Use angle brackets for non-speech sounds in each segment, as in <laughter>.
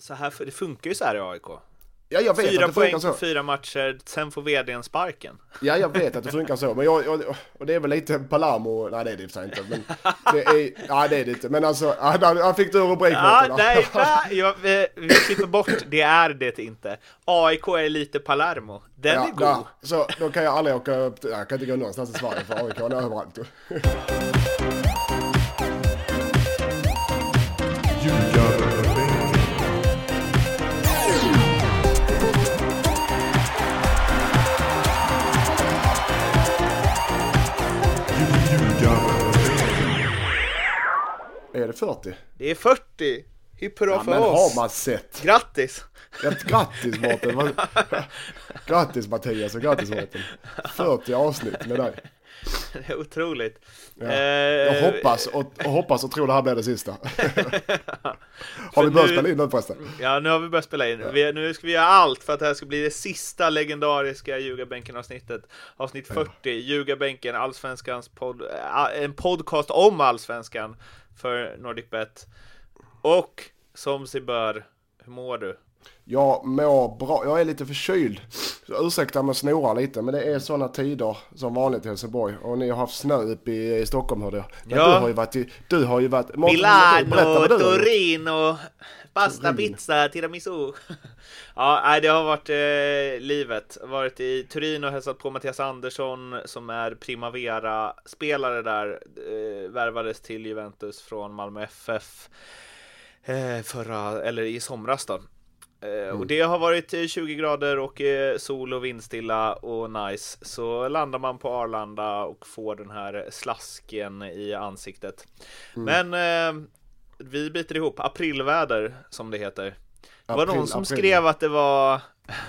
så här, det funkar ju så här i AIK. Ja, jag vet Fyra att det poäng funkar på så. fyra matcher, sen får vdn sparken. Ja, jag vet att det funkar så. Men jag, jag, och det är väl lite Palermo, nej det är det för sig inte. Men det är, ja det är det inte. Men alltså, ja, han fick du rubrik Ja, nej, nej jag, vi, vi klipper bort, det är det inte. AIK är lite Palermo, den är Ja, god. där. Så då kan jag aldrig åka upp, jag kan inte gå någonstans i Sverige för AIK är överallt. Det 40? Det är 40! Hipp hurra Ja, för men oss! har man sett? Grattis! Ja, grattis Mårten! Grattis Mattias och grattis Mårten! 40 avsnitt med dig. <laughs> Det är otroligt. Ja. Eh, Jag hoppas och, och hoppas och tror det här blir det sista. <laughs> Har vi börjat nu- spela in nu förresten? Ja, nu har vi börjat spela in. Vi, nu ska vi göra allt för att det här ska bli det sista legendariska Ljugarbänken-avsnittet. Avsnitt 40, Ljugarbänken, Allsvenskans podd, äh, en podcast om Allsvenskan för NordicBet. Och som sig bör, hur mår du? Jag mår bra, jag är lite förkyld. Så ursäkta om jag snorar lite, men det är sådana tider som vanligt i Helsingborg. Och ni har haft snö uppe i, i Stockholm hörde jag. Men Ja. du har ju varit i, du har ju varit... Mårten, Milano, du och pasta, Turin. pizza, tiramisu. <laughs> ja, nej, det har varit eh, livet. Varit i Turin och hälsat på Mattias Andersson som är Primavera-spelare där. Eh, värvades till Juventus från Malmö FF eh, förra, eller i somras då. Eh, Och det har varit eh, 20 grader och eh, sol och vindstilla och nice. Så landar man på Arlanda och får den här slasken i ansiktet. Men eh, vi biter ihop. Aprilväder som det heter. Det var April, någon som april. skrev att det var <laughs>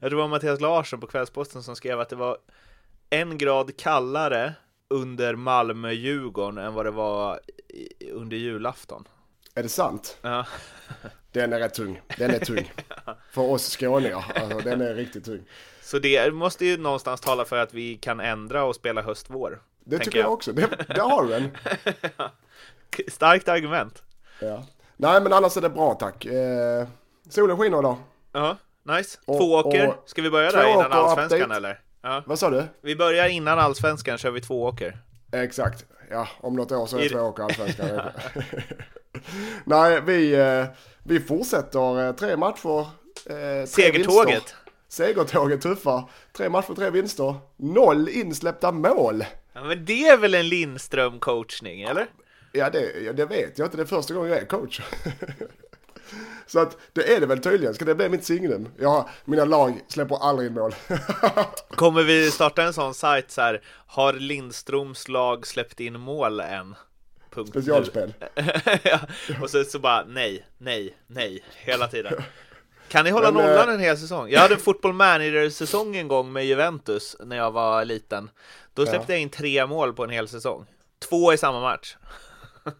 Jag tror det var Mattias Larsson på Kvällsposten som skrev att det var en grad kallare under Malmö-Djurgården än vad det var under julafton. Är det sant? Ja. Den är rätt tung. Den är tung. <laughs> För oss skåningar. Alltså, den är riktigt tung. Så det måste ju någonstans tala för att vi kan ändra och spela höst-vår. Det tycker jag också. Det, det har du en. <laughs> Starkt argument. Ja. Nej men annars är det bra tack. Eh, solen skiner idag. Ja, nice. Och- Tvååker. Ska vi börja där innan Tvååker allsvenskan update. eller? Ja. Vad sa du? Vi börjar innan allsvenskan kör vi tvååker. Exakt. Ja, om något år så är I- det två åker allsvenskan. <laughs> Nej, vi, eh, vi fortsätter eh, tre matcher. Eh, tre Segertåget. vinster. Segertåget tuffar. Tre matcher, tre vinster. Noll insläppta mål. Ja, men det är väl en Lindström-coachning, eller? Ja det, det vet jag inte. Det är första gången jag är coach. <laughs> Så att det är det väl tydligen. Ska det bli mitt signum? Ja, mina lag släpper aldrig in mål. <laughs> Kommer vi starta en sån sajt så här, har Lindströms lag släppt in mål än? Punkt. Specialspel. <laughs> ja, och så, så bara nej, nej, nej, hela tiden. <laughs> Kan ni hålla Men, nollan eh, en hel säsong? Jag hade en football manager-säsong en gång med Juventus när jag var liten. Då släppte jag in tre mål på en hel säsong. Två i samma match. <laughs>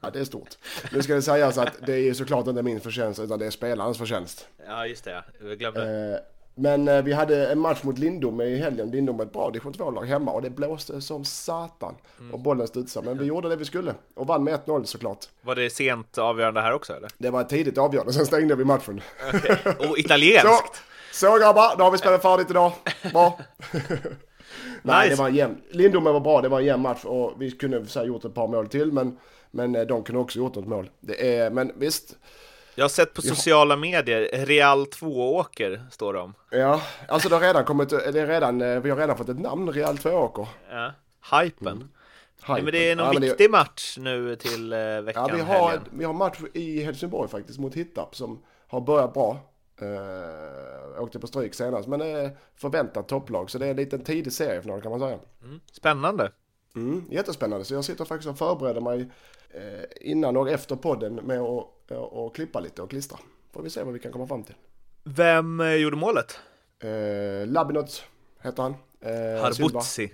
Ja, det är stort. Nu ska det sägas att det är såklart inte min förtjänst utan det är spelarens förtjänst. Ja, just det. Jag glömde. Eh, Men eh, vi hade en match mot Lindom i helgen. Lindom är ett bra division 2-lag hemma och det blåste som satan. Och bollen studsade. Men vi gjorde det vi skulle och vann med 1-0 såklart. Var det sent avgörande här också eller? Det var tidigt avgörande, sen stängde vi matchen. Och <laughs> Så, italienskt! så grabbar, då har vi spelat färdigt idag. Bra. <laughs> <laughs> Nej, Nice. det var en jämn. Lindomen var bra, det var en jämn match och vi kunde så här, gjort ett par mål till men, men eh, de kunde också gjort något mål. Det är, men visst, Jag har sett på sociala medier, Real 2-åker står det om. ja, alltså det har redan kommit, det är redan, eh, vi har redan fått ett namn, Real Tvååker. Ja. Hypen. Nej, men det är någon Ja, men det- viktig match nu till eh, veckan, Ja, vi har, helgen. vi har match i Helsingborg faktiskt mot Hittarp som har börjat bra. Uh, åkte på stryk senast, men är förväntat topplag. Så det är en liten tidig seriefinal kan man säga. Spännande. Mm, jättespännande, så jag sitter faktiskt och förbereder mig innan och efter podden med att och, klippa lite och klistra. Får vi se vad vi kan komma fram till. Vem eh, gjorde målet? Eh, Labinot heter han. Eh, Harbutsi. Silva.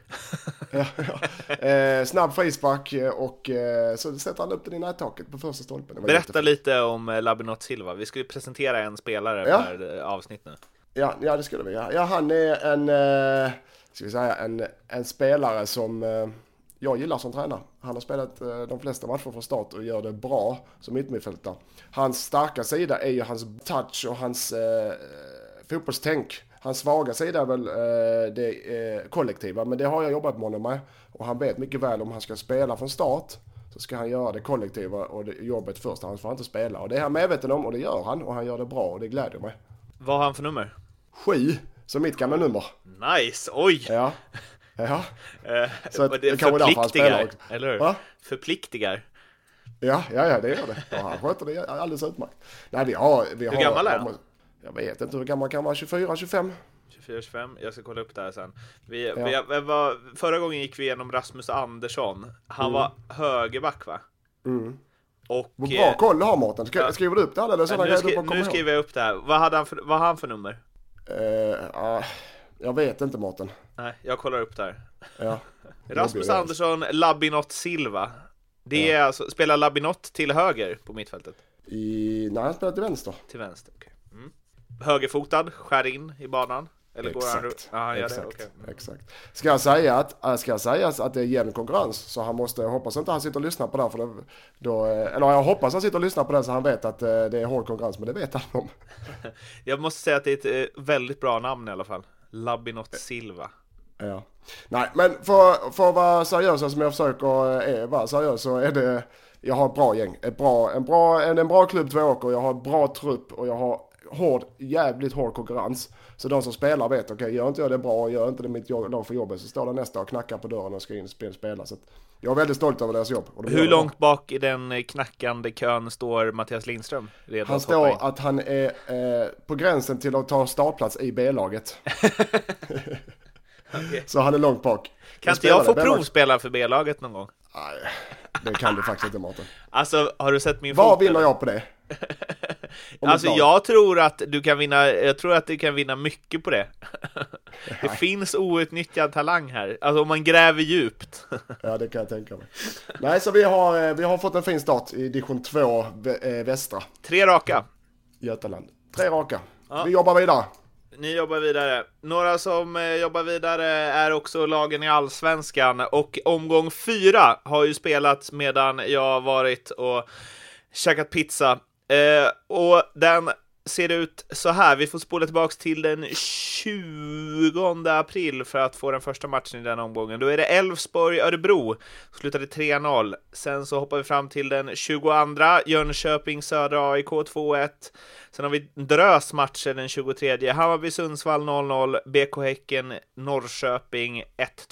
<laughs> ja, ja. Eh, snabb frispark eh, och eh, så sätter han upp den i nättaket på första stolpen. Berätta jättefint. lite om eh, Labinot Silva. Vi ska ju presentera en spelare Ja. per eh, avsnitt nu. Ja, ja det skulle vi. Ja, ja han är en, eh, ska vi säga, en, en spelare som eh, jag gillar som tränare. Han har spelat eh, de flesta matcher från start och gör det bra som mittmittfältare. Hans starka sida är ju hans touch och hans eh, fotbollstänk. Hans svaga sida är väl eh, det eh, kollektiva, men det har jag jobbat med honom med. Och han vet mycket väl om han ska spela från start så ska han göra det kollektiva och det, jobbet först. Han får inte spela. Och det är han medveten om och det gör han. Och han gör det bra och det gläder mig. Vad har han för nummer? Sju, som mitt gamla nummer. Nice, oj! Ja. Ja. Eh, Så att det förpliktigar, också. eller hur? Va? Förpliktigar. Ja, ja, ja, det gör det. Ja, han sköter det alldeles utmärkt. Nej, vi har... Vi Hur har, gammal är han? Jag vet inte hur gammal kan vara. 24, 25? 24-25, jag ska kolla upp det här sen. Vi, Ja. vi, var, förra gången gick vi igenom Rasmus Andersson. Han Mm. var högerback va? Och... Vad eh, bra koll du har Mårten. Skriver du upp det här eller nu, skri, nu skriver jag upp det här. Vad hade han för, vad har han för nummer? Ah, jag vet inte Mårten. Nej, jag kollar upp det här. Ja. <laughs> Rasmus Andersson, Labinot Silva. Det är alltså, spelar Labinot till höger på mittfältet? I, nej, han spelar till vänster. Till vänster, okej. Mm. Högerfotad, skär in i banan? Eller går han... Exakt. Ja, Exakt. det, okej. Mm. Exakt. Ska jag säga att, äh, ska jag säga att det är jämn konkurrens så han måste, jag hoppas inte han sitter och lyssnar på det här för då, då, eh, eller jag hoppas han sitter och lyssnar på det så han vet att eh, det är hård konkurrens men det vet han om. <laughs> Jag måste säga att det är ett eh, väldigt bra namn i alla fall. Labinot Silva. Ja. Nej, men för, för att vara seriös alltså, som jag försöker eh, eh, vara seriös så är det, jag har ett bra gäng. Ett bra, en, bra, en, en bra klubb Tvååker, jag har en bra trupp och jag har hård, jävligt hård konkurrens. Så de som spelar vet, okej gör inte jag det bra, gör inte det mitt jobb- lag för jobbet så står det nästa och knackar på dörren och ska in och spela. Så att jag är väldigt stolt över deras jobb. De Hur långt bak i den eh, knackande kön står Mattias Lindström? Han att hoppa in? står att han är eh, på gränsen till att ta startplats i B-laget. <laughs> Så han är långt bak. Kan inte jag få provspela för B-laget någon gång? Nej, det kan du faktiskt inte Mårten. Alltså, har du sett min Vad vinner jag på det? <laughs> Alltså lag. jag tror att du kan vinna, jag tror att du kan vinna mycket på det. <laughs> Det finns outnyttjad talang här, alltså om man gräver djupt. <laughs> Ja, det kan jag tänka mig. Nej, så vi har, eh, vi har fått en fin start i division 2 vä- eh, västra Tre raka. Götaland. Tre raka. Ja. Vi jobbar vidare. Ni jobbar vidare. Några som eh, jobbar vidare är också lagen i Allsvenskan och omgång fyra har ju spelats medan jag har varit och käkat pizza. Eh, och den ser ut så här. Vi får spola tillbaks till den 20 april för att få den första matchen i den omgången. Då är det Elfsborg-Örebro, slutade 3-0. Sen så hoppar vi fram till den 22, Jönköping Södra AIK 2-1. Sen har vi drös matcher den 23, Hammarby-Sundsvall 0-0, BK Häcken Norrköping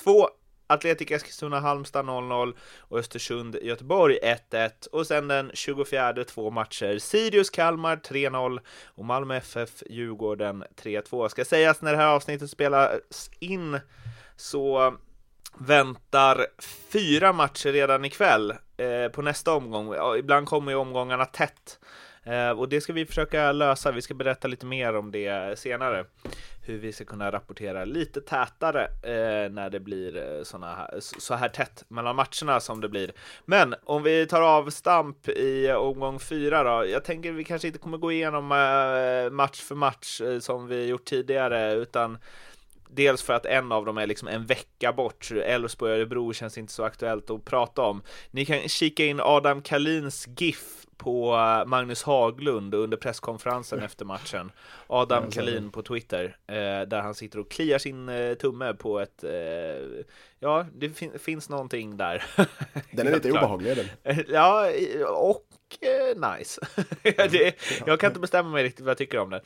1-2. Atletic Eskilstuna Halmstad 0-0 och Östersund Göteborg 1-1 och sen den 24 två matcher Sirius Kalmar 3-0 och Malmö FF Djurgården 3-2. Ska sägas när det här avsnittet spelas in så väntar fyra matcher redan ikväll eh, på nästa omgång. Ja, ibland kommer ju omgångarna tätt. Eh, och det ska vi försöka lösa. Vi ska berätta lite mer om det senare. Hur vi ska kunna rapportera lite tätare eh, när det blir eh, såna här, så här tätt mellan matcherna som det blir. Men om vi tar avstamp i omgång fyra då. Jag tänker vi kanske inte kommer gå igenom match för match som vi gjort tidigare, utan Dels för att en av dem är liksom en vecka bort. Elfsborg och Örebro känns inte så aktuellt att prata om. Ni kan kika in Adam Kalins GIF på eh, Magnus Haglund under presskonferensen efter matchen. Adam Kalin på Twitter, eh, där han sitter och kliar sin eh, tumme på ett... Ja, det fin finns någonting där. <laughs> Den är lite obehaglig den. Ja, och nice. <laughs> det, jag kan inte bestämma mig riktigt vad jag tycker om den.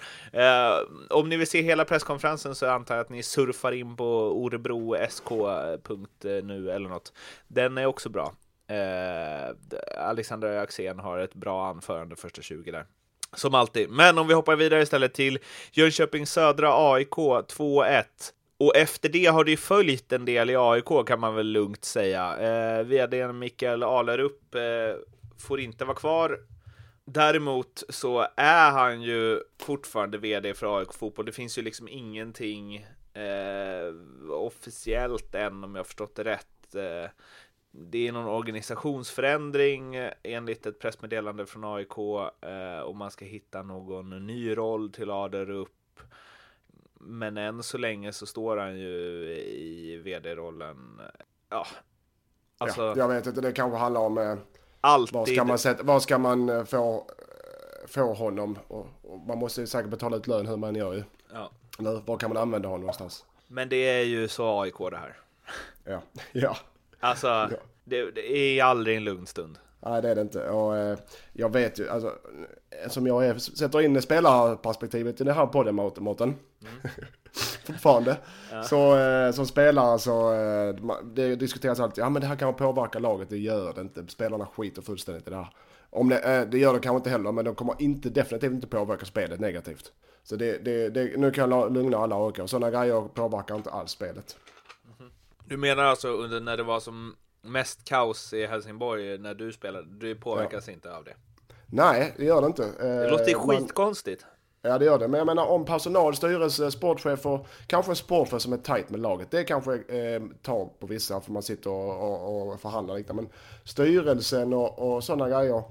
Om ni vill se hela presskonferensen så antar jag att ni surfar in på orebrosk.nu eller något. Den är också bra. Eh, Alexandra Axén har ett bra anförande första 20 där. Som alltid. Men om vi hoppar vidare istället till Jönköping Södra AIK 2-1. Och efter det har det ju följt en del i AIK kan man väl lugnt säga. Eh, VDn Mikael Alerup eh, får inte vara kvar. Däremot så är han ju fortfarande VD för AIK Fotboll. Det finns ju liksom ingenting eh, officiellt än om jag förstått det rätt. Eh, det är någon organisationsförändring eh, enligt ett pressmeddelande från AIK eh, och man ska hitta någon ny roll till Aderup. Men än så länge så står han ju i vd-rollen. Ja, Alltså, Ja, jag vet inte, det kanske handlar om eh, alltid. var ska man, sätta, var ska man eh, få, eh, få honom. Och, och man måste ju säkert betala ut lön hur man gör ju. Ja. Eller var kan man använda honom någonstans? Men det är ju så AIK det här. Ja, <laughs> ja. Alltså, det, det är aldrig en lugn stund. Nej det är det inte. Och, eh, jag vet ju, alltså, som jag är, sätter in spelarperspektivet i den här podden Mårten. Mm. <laughs> Fortfarande. Ja. Så eh, som spelare så, eh, det diskuteras alltid, ja men det här kan påverka laget, det gör det inte. Spelarna skiter fullständigt i det här. Om det, eh, det gör det kanske inte heller, men de kommer inte, definitivt inte påverka spelet negativt. Så det, det, det, nu kan jag lugna alla AIK, sådana grejer påverkar inte alls spelet. Du menar alltså under när det var som mest kaos i Helsingborg när du spelade, du påverkas ja. inte av det? Nej, det gör det inte. Det låter ju skitkonstigt. Ja det gör det, men jag menar om personal, styrelse, sportchef och kanske en sportchef som är tight med laget. Det kanske eh, tar på vissa för man sitter och, och, och förhandlar lite. Men styrelsen och, och sådana grejer.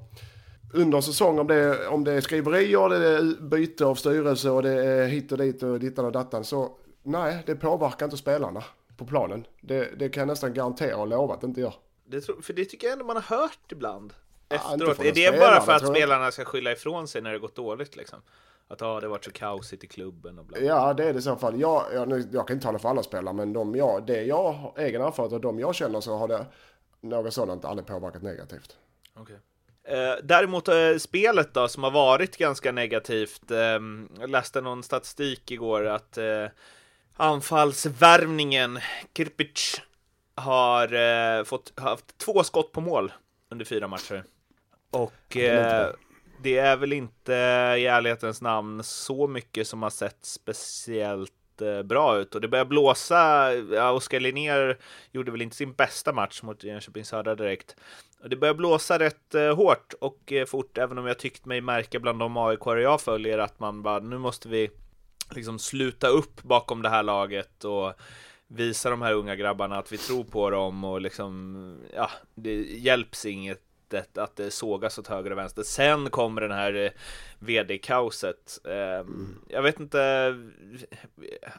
Under säsong om det, om det är skriverier, det är byte av styrelse och det är hit och dit och dittan och dattan. Så nej, det påverkar inte spelarna på planen. Det, det kan jag nästan garantera och lova att det inte gör. Det tror, för det tycker jag ändå man har hört ibland. Efteråt. Ja, är det bara för att spelarna ska skylla ifrån sig när det gått dåligt liksom? Att ah, det varit så kaosigt i klubben och bla. Ja, det är det i så fall. Jag, jag, nu, jag kan inte tala för alla spelare, men de jag, det jag har egen erfarenhet och de jag känner så har det något sådant aldrig påverkat negativt. Okay. Eh, däremot eh, spelet då, som har varit ganska negativt. Eh, jag läste någon statistik igår att eh, anfallsvärvningen Kirpic har eh, fått haft två skott på mål under fyra matcher. Och eh, det är väl inte i ärlighetens namn så mycket som har sett speciellt eh, bra ut och det börjar blåsa. Ja, Oskar Linnér gjorde väl inte sin bästa match mot Jönköping Södra direkt. Och det börjar blåsa rätt eh, hårt och eh, fort, även om jag tyckt mig märka bland de aik jag följer att man bara nu måste vi liksom sluta upp bakom det här laget och visa de här unga grabbarna att vi tror på dem och liksom ja, det hjälps inget att det sågas åt höger och vänster. Sen kommer den här eh, vd-kaoset. Ehm, mm. Jag vet inte,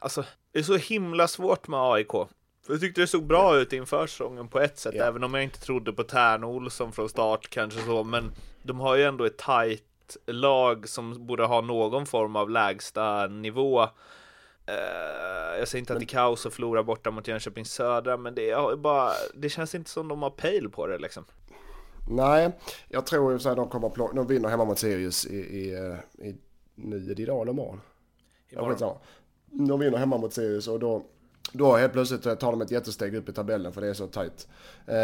alltså det är så himla svårt med AIK. Jag tyckte det såg bra ut inför säsongen på ett sätt, ja. även om jag inte trodde på Tern Olsson från start kanske så, men de har ju ändå ett tajt lag som borde ha någon form av lägsta nivå. Uh, jag säger inte att det är kaos att förlora borta mot Jönköping Södra, men det, är bara, det känns inte som de har pejl på det liksom. Nej, jag tror att de kommer plocka, de vinner hemma mot Sirius i, i, eh, i nu är det idag eller imorgon? Imorgon. Ja, de vinner hemma mot Sirius och då, då helt plötsligt tar de ett jättesteg upp i tabellen för det är så tajt. Eh,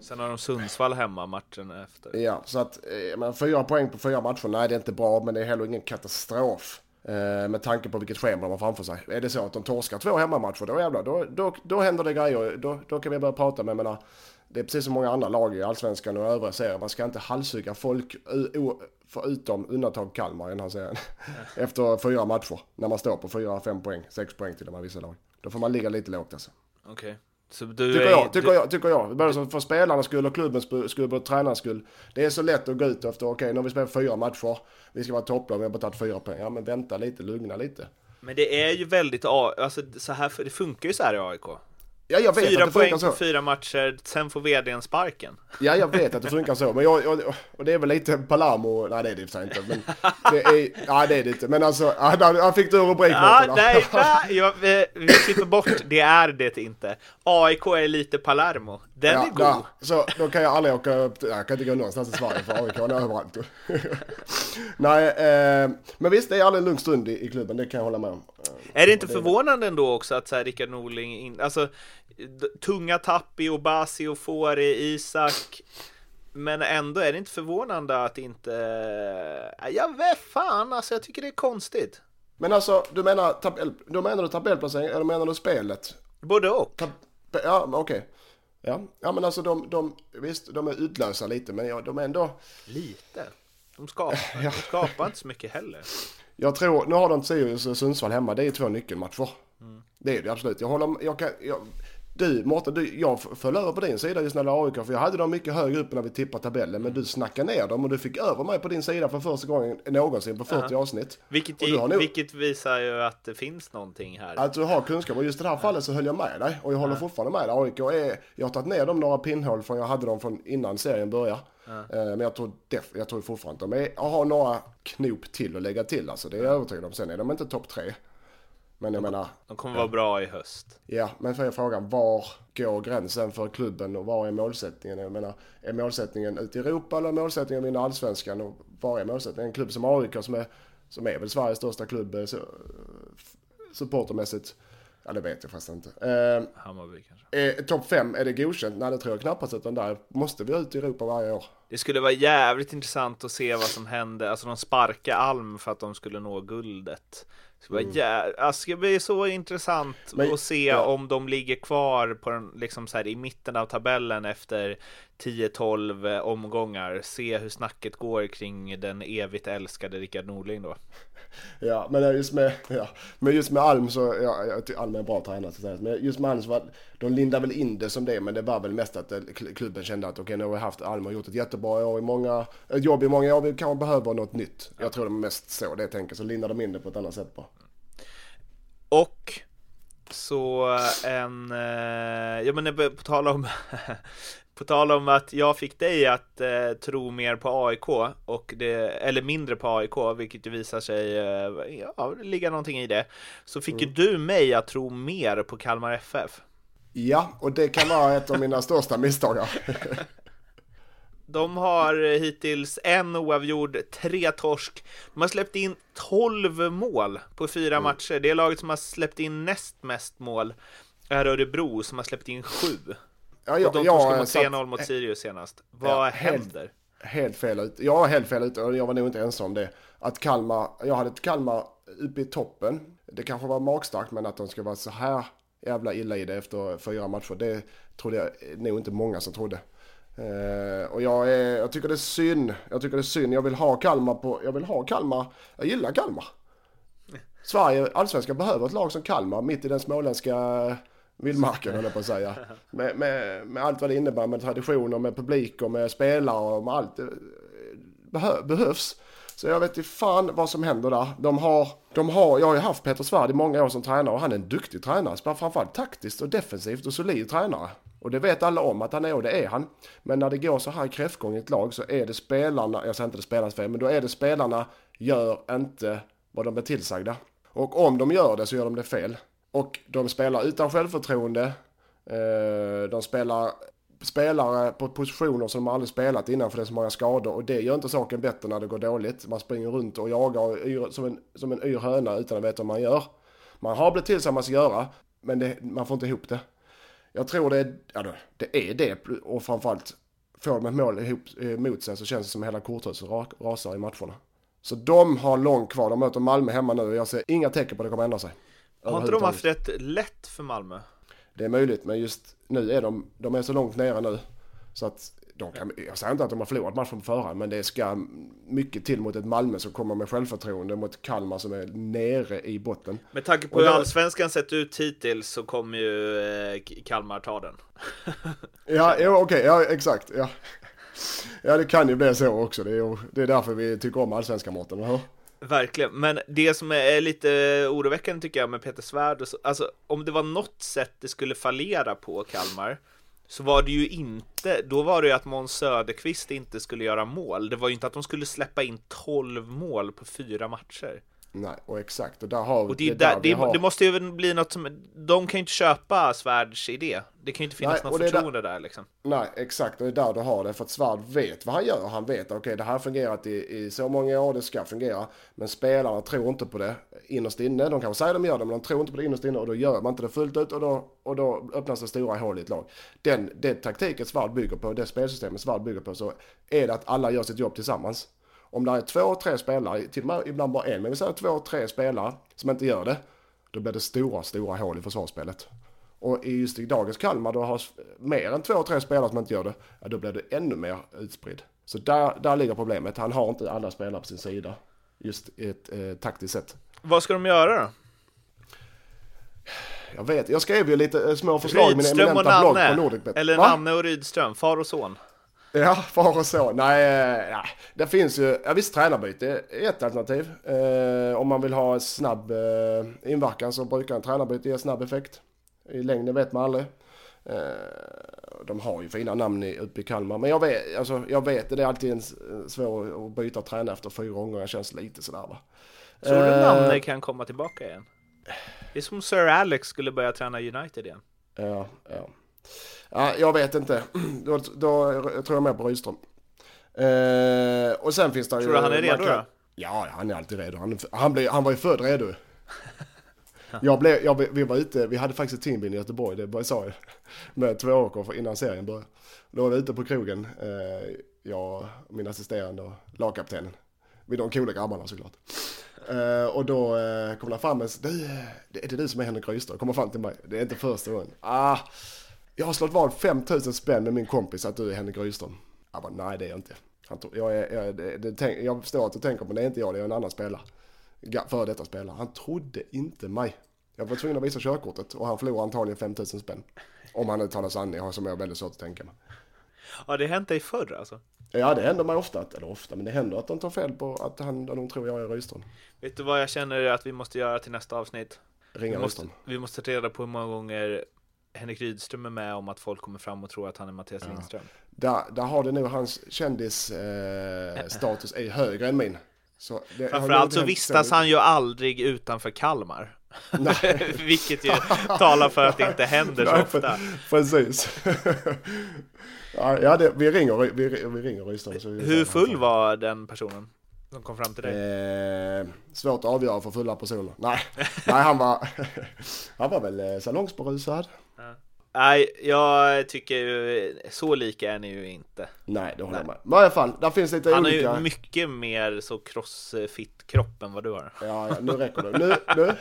Sen har de Sundsvall hemma matchen efter. Ja, så att eh, men fyra poäng på fyra matcher, nej det är inte bra men det är heller ingen katastrof. Eh, med tanke på vilket schema de har framför sig. Är det så att de torskar två hemmamatcher, då jävlar, då, då, då händer det grejer. Då, då kan vi börja prata, men menar, det är precis som många andra lag i Allsvenskan och övriga serier. Man ska inte halshugga folk, förutom undantag Kalmar i den här serien. <laughs> Efter fyra matcher. När man står på fyra, fem poäng, sex poäng till och med vissa lag. Då får man ligga lite lågt alltså. Okej. Okay. Så du tycker, är, jag, tycker, du... jag, tycker jag. Både för spelarnas skull och klubbens skull och tränarens skull. Det är så lätt att gå ut efter, okej okay, nu har vi spelat fyra matcher, vi ska vara topplag, vi har bara tagit fyra poäng. Ja men vänta lite, lugna lite. Men det är ju väldigt, alltså så här, det funkar ju så här i AIK. Ja, jag vet fyra att det poäng så. fyra matcher, sen får vdn sparken. Ja, jag vet att det funkar så. Men jag, jag, och det är väl lite Palermo, nej det är det inte. Men det är, ja det är det inte. Men alltså, han fick du en rubrik ja, Nej, nej jag, vi, vi klipper bort, det är det inte. AIK är lite Palermo. Den ja, är god. Ja, så då kan jag aldrig åka upp, jag kan inte gå någonstans i Sverige för AIK är överallt. <laughs> nej, eh, men visst det är aldrig en lugn stund i, i, klubben, det kan jag hålla med om. Är det inte förvånande ändå också att så här, Rickard Norling, in, alltså tunga tapp i Obasi och Fori, Isak. Men ändå är det inte förvånande att inte... Jag vet fan, alltså jag tycker det är konstigt. Men alltså, du menar, tabell, du menar du tabellplacering eller menar du spelet? Både och. Tab ja, okej. Okay. Ja. ja, men alltså de, de, visst, de är utlösa lite, men ja, de är ändå... Lite? De skapar, <laughs> ja. de skapar inte så mycket heller. Jag tror, nu har de Sirius och Sundsvall hemma, det är två nyckelmatcher. Mm. Det är det absolut. Jag håller, jag kan, jag, du Mårten, du, jag föll över på din sida just när det AIK, för jag hade dem mycket högre upp när vi tippade tabellen, men du snackade ner dem och du fick över mig på din sida för första gången någonsin på 40 avsnitt. Vilket, har nog- vilket visar ju att det finns någonting här. Att du har kunskap, och just i det här fallet så höll jag med dig, och jag håller fortfarande med dig. AIK är, jag har tagit ner dem några pinnhål från jag hade dem från innan serien började. Eh, Men jag tror, def, jag tror fortfarande att de är, har några knop till att lägga till alltså, det är jag övertygad om. Sen är de inte topp tre. Men jag menar, De kommer vara bra i höst. Ja, men för frågan, var går gränsen för klubben och vad är målsättningen? Jag menar, är målsättningen ut i Europa eller är målsättningen att vinna allsvenskan? Och var är målsättningen? En klubb som AIK som är, som är väl Sveriges största klubb eh, så, supportermässigt. Ja, det vet jag förresten inte. Eh, Hammarby kanske. är Topp 5, är det godkänt? Nej, det tror jag knappast, utan där måste vi ut i Europa varje år. Det skulle vara jävligt intressant att se vad som hände. Alltså de sparkade Alm för att de skulle nå guldet. Det skulle, vara jä... alltså, det ska bli så intressant Mm. Men- att se ja. om de ligger kvar på den, liksom så här, i mitten av tabellen efter 10-12 omgångar. Se hur snacket går kring den evigt älskade Rickard Norling då. <laughs> Ja, men just med, ja, men just med Alm så, ja, jag tycker Alm är en bra tränare säga. Men just med Alm så var, de lindade väl in det som det, men det var väl mest att eh, kl- klubben kände att okej, nu har vi haft Alm och gjort ett jättebra år i många, ett jobb i många år, vi kanske behöver något nytt. Jag tror det är mest så det tänker, så lindar de in det på ett annat sätt bara. Och så en, eh, ja men eh, på tal om <laughs> På tal om att jag fick dig att eh, tro mer på AIK och det, eller mindre på AIK, vilket ju visar sig eh, ja, ligga någonting i det. Så fick ju du mig att tro mer på Kalmar FF. Ja, och det kan vara ett av mina största misstag. De har hittills en oavgjord, tre torsk. De har släppt in 12 mål på fyra matcher. Det laget som har släppt in näst mest mål är Örebro som har släppt in sju. Ja, Och jag, de jag torskade mot satt 3-0 mot Sirius senast. Vad Ja, helt- händer? helt fel ut. Jag var helt fel ute och jag var nog inte ensam om det. Att Kalmar, jag hade ett Kalmar uppe i toppen. Det kanske var magstarkt men att de ska vara så här jävla illa i det efter fyra matcher. Det trodde jag nog inte många som trodde. Eh, och jag, är, jag tycker det är synd. Jag tycker det är synd. Jag vill ha Kalmar på, jag vill ha Kalmar. Jag gillar Kalmar. <laughs> Sverige, allsvenskan behöver ett lag som Kalmar mitt i den småländska vildmarken höll jag på att säga. Med, med, med allt vad det innebär med traditioner, med publik och med spelare och med allt. Det behö, behövs. Så jag vet inte fan vad som händer där. De har, de har, jag har ju haft Peter Svärd i många år som tränare och han är en duktig tränare. Spelar framförallt taktiskt och defensivt och solid tränare. Och det vet alla om att han är och det är han. Men när det går så här kräftgång i ett lag så är det spelarna, jag säger inte det spelarnas fel, men då är det spelarna gör inte vad de blir tillsagda. Och om de gör det så gör de det fel. Och de spelar utan självförtroende. Eh, de spelar spelare på positioner som de aldrig spelat innan för det är så många skador. Och det gör inte saken bättre när det går dåligt. Man springer runt och jagar och yr, som, en, som en yr höna utan att veta vad man gör. Man har blivit tillsammans ska göra, men det, man får inte ihop det. Jag tror det är, ja, det- det är det och framförallt får de ett mål ihop, eh, mot sig så känns det som hela korthuset rasar i matcherna. Så de har långt kvar. De möter Malmö hemma nu och jag ser inga tecken på att det kommer ändra sig. Har inte de haft rätt lätt för Malmö? Det är möjligt, men just nu är de, de är så långt nere nu. Så att de kan, jag säger inte att de har förlorat matchen på förhand, men det ska mycket till mot ett Malmö som kommer med självförtroende mot Kalmar som är nere i botten. Med tanke på hur allsvenskan sett ut hittills så kommer ju eh, Kalmar ta den. <laughs> Ja, jo, okej, ja exakt. Ja. ja, det kan ju bli så också. Det är, det är därför vi tycker om allsvenskan, Mårten, eller hur? Verkligen, men det som är lite oroväckande tycker jag med Peter Svärd, och så, alltså om det var något sätt det skulle fallera på Kalmar, så var det ju inte, då var det ju att Måns Söderqvist inte skulle göra mål. Det var ju inte att de skulle släppa in 12 mål på fyra matcher. Nej, och exakt. Och där har Och det, är där där, det, har- det måste ju bli något som, de kan ju inte köpa Svärds idé. Det kan ju inte finnas något det är där- förtroende där liksom. Nej, exakt. Och det är där du har det. För att Svärd vet vad han gör. Han vet att okej, det här har fungerat i, i så många år, det ska fungera. Men spelarna tror inte på det innerst inne. De kanske säger de gör det, men de tror inte på det innerst inne. Och då gör man inte det fullt ut och då, och då öppnas det stora hål i ett lag. Den, det taktiket Svärd bygger på, det spelsystemet Svärd bygger på, så är det att alla gör sitt jobb tillsammans. Om det är två, tre spelare, till och med ibland bara en, men vi säger två, tre spelare som inte gör det, då blir det stora, stora hål i försvarsspelet. Och i just i dagens Kalmar, då har mer än två, tre spelare som inte gör det, ja, då blir det ännu mer utspridd. Så där, där ligger problemet. Han har inte alla spelare på sin sida, just i ett eh, taktiskt sätt. Vad ska de göra då? Jag vet, jag skrev ju lite eh, små förslag i min eminenta blogg på. Nordicbet. Eller Va? Nanne och Rydström, far och son. Ja, far och så. Nej, eh, nej, det finns ju, ja visst tränarbyte är ett alternativ. Eh, om man vill ha snabb eh, inverkan så brukar en tränarbyte ge snabb effekt. I längden vet man aldrig. Eh, de har ju fina namn i, uppe i Kalmar. Men jag vet, alltså, jag vet det är alltid en, s- svår att byta tränare efter fyra gånger. Jag känns lite sådär va. Tror du Eh, Nanne kan komma tillbaka igen? Det är som Sir Alex skulle börja träna United igen. Ja, ja. Ja jag vet inte. <clears throat> Då, då tror jag mer på Rydström. Eh, och sen finns det ju... Tror du han är redo kan- då? Ja, han är alltid redo. Han, han, blev, han var ju född redo. <laughs> Jag blev, jag, vi var ute, vi hade faktiskt ett teambuilding i Göteborg, det bara sa jag. Med två år innan serien började. Då var vi ute på krogen, eh, jag, min assisterande och lagkaptenen. Med de coola grabbarna såklart. Eh, och då eh, kom det fram du, det är det du som är Henrik Rydström? Kommer fram till mig, det är inte första gången. Ah, jag har slått vad 5000 spänn med min kompis att du är Henrik Rydström. Jag bara, nej det är jag inte. Han tro, jag, är, jag, det, det, tänk, jag förstår att du tänker men det är inte jag, det är en annan spelare. Ga- För detta spelare. Han trodde inte mig. Jag var tvungen att visa körkortet och han förlorade antagligen 5000 spänn. Om han nu talar sanning, som jag har väldigt svårt att tänka mig. Har det hänt dig förr alltså? Ja, det händer mig ofta, att- eller ofta, men det händer att de tar fel på att han, de tror jag är Rydström. Vet du vad jag känner att vi måste göra till nästa avsnitt? Ringa Rydström. vi måste reda på hur många gånger Henrik Rydström är med om att folk kommer fram och tror att han är Mattias Lindström. Där, där har det nog hans kändisstatus eh, status är högre än min. Så det Framförallt så vistas han ju aldrig utanför Kalmar. <laughs> Vilket ju talar för att det inte händer så Nej, ofta. Precis. <laughs> ja, ja det, vi ringer, vi, vi ringer Rydström. Hur full var den personen som kom fram till dig? Eh, svårt att avgöra för fulla personer. Nej, nej han var, <laughs> han var väl eh, salongsberusad. Nej, jag tycker ju, så lika är ni ju inte. Nej, det håller jag med. Men i alla fall, där finns lite Han har olika. ju mycket mer så crossfit kropp än vad du har. Ja, ja, nu räcker det. Nu, nu.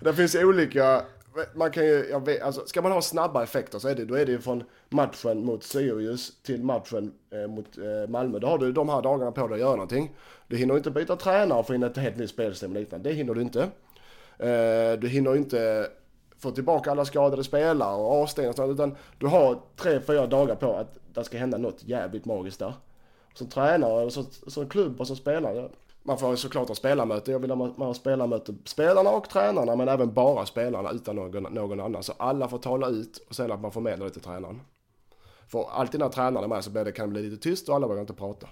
<laughs> det finns olika, man kan ju, jag vet, alltså, ska man ha snabba effekter så är det, då är det ju från matchen mot Sirius till matchen eh, mot eh, Malmö. Då har du de här dagarna på dig att göra någonting. Du hinner inte byta tränare och få in ett helt nytt spelsystem och liknande. Det hinner du inte. Eh, du hinner inte få tillbaka alla skadade spelare och avstängningar och sånt, utan du har tre, fyra dagar på att det ska hända något jävligt magiskt där. Som tränare och som, som klubb och som spelare. Man får såklart ha spelarmöte. Jag vill ha, man har spelarmöte spelarna och tränarna men även bara spelarna utan någon, någon annan. Så alla får tala ut och sen att man förmedlar det till tränaren. För alltid när tränaren är med så blir det, kan det bli lite tyst och alla vågar inte prata.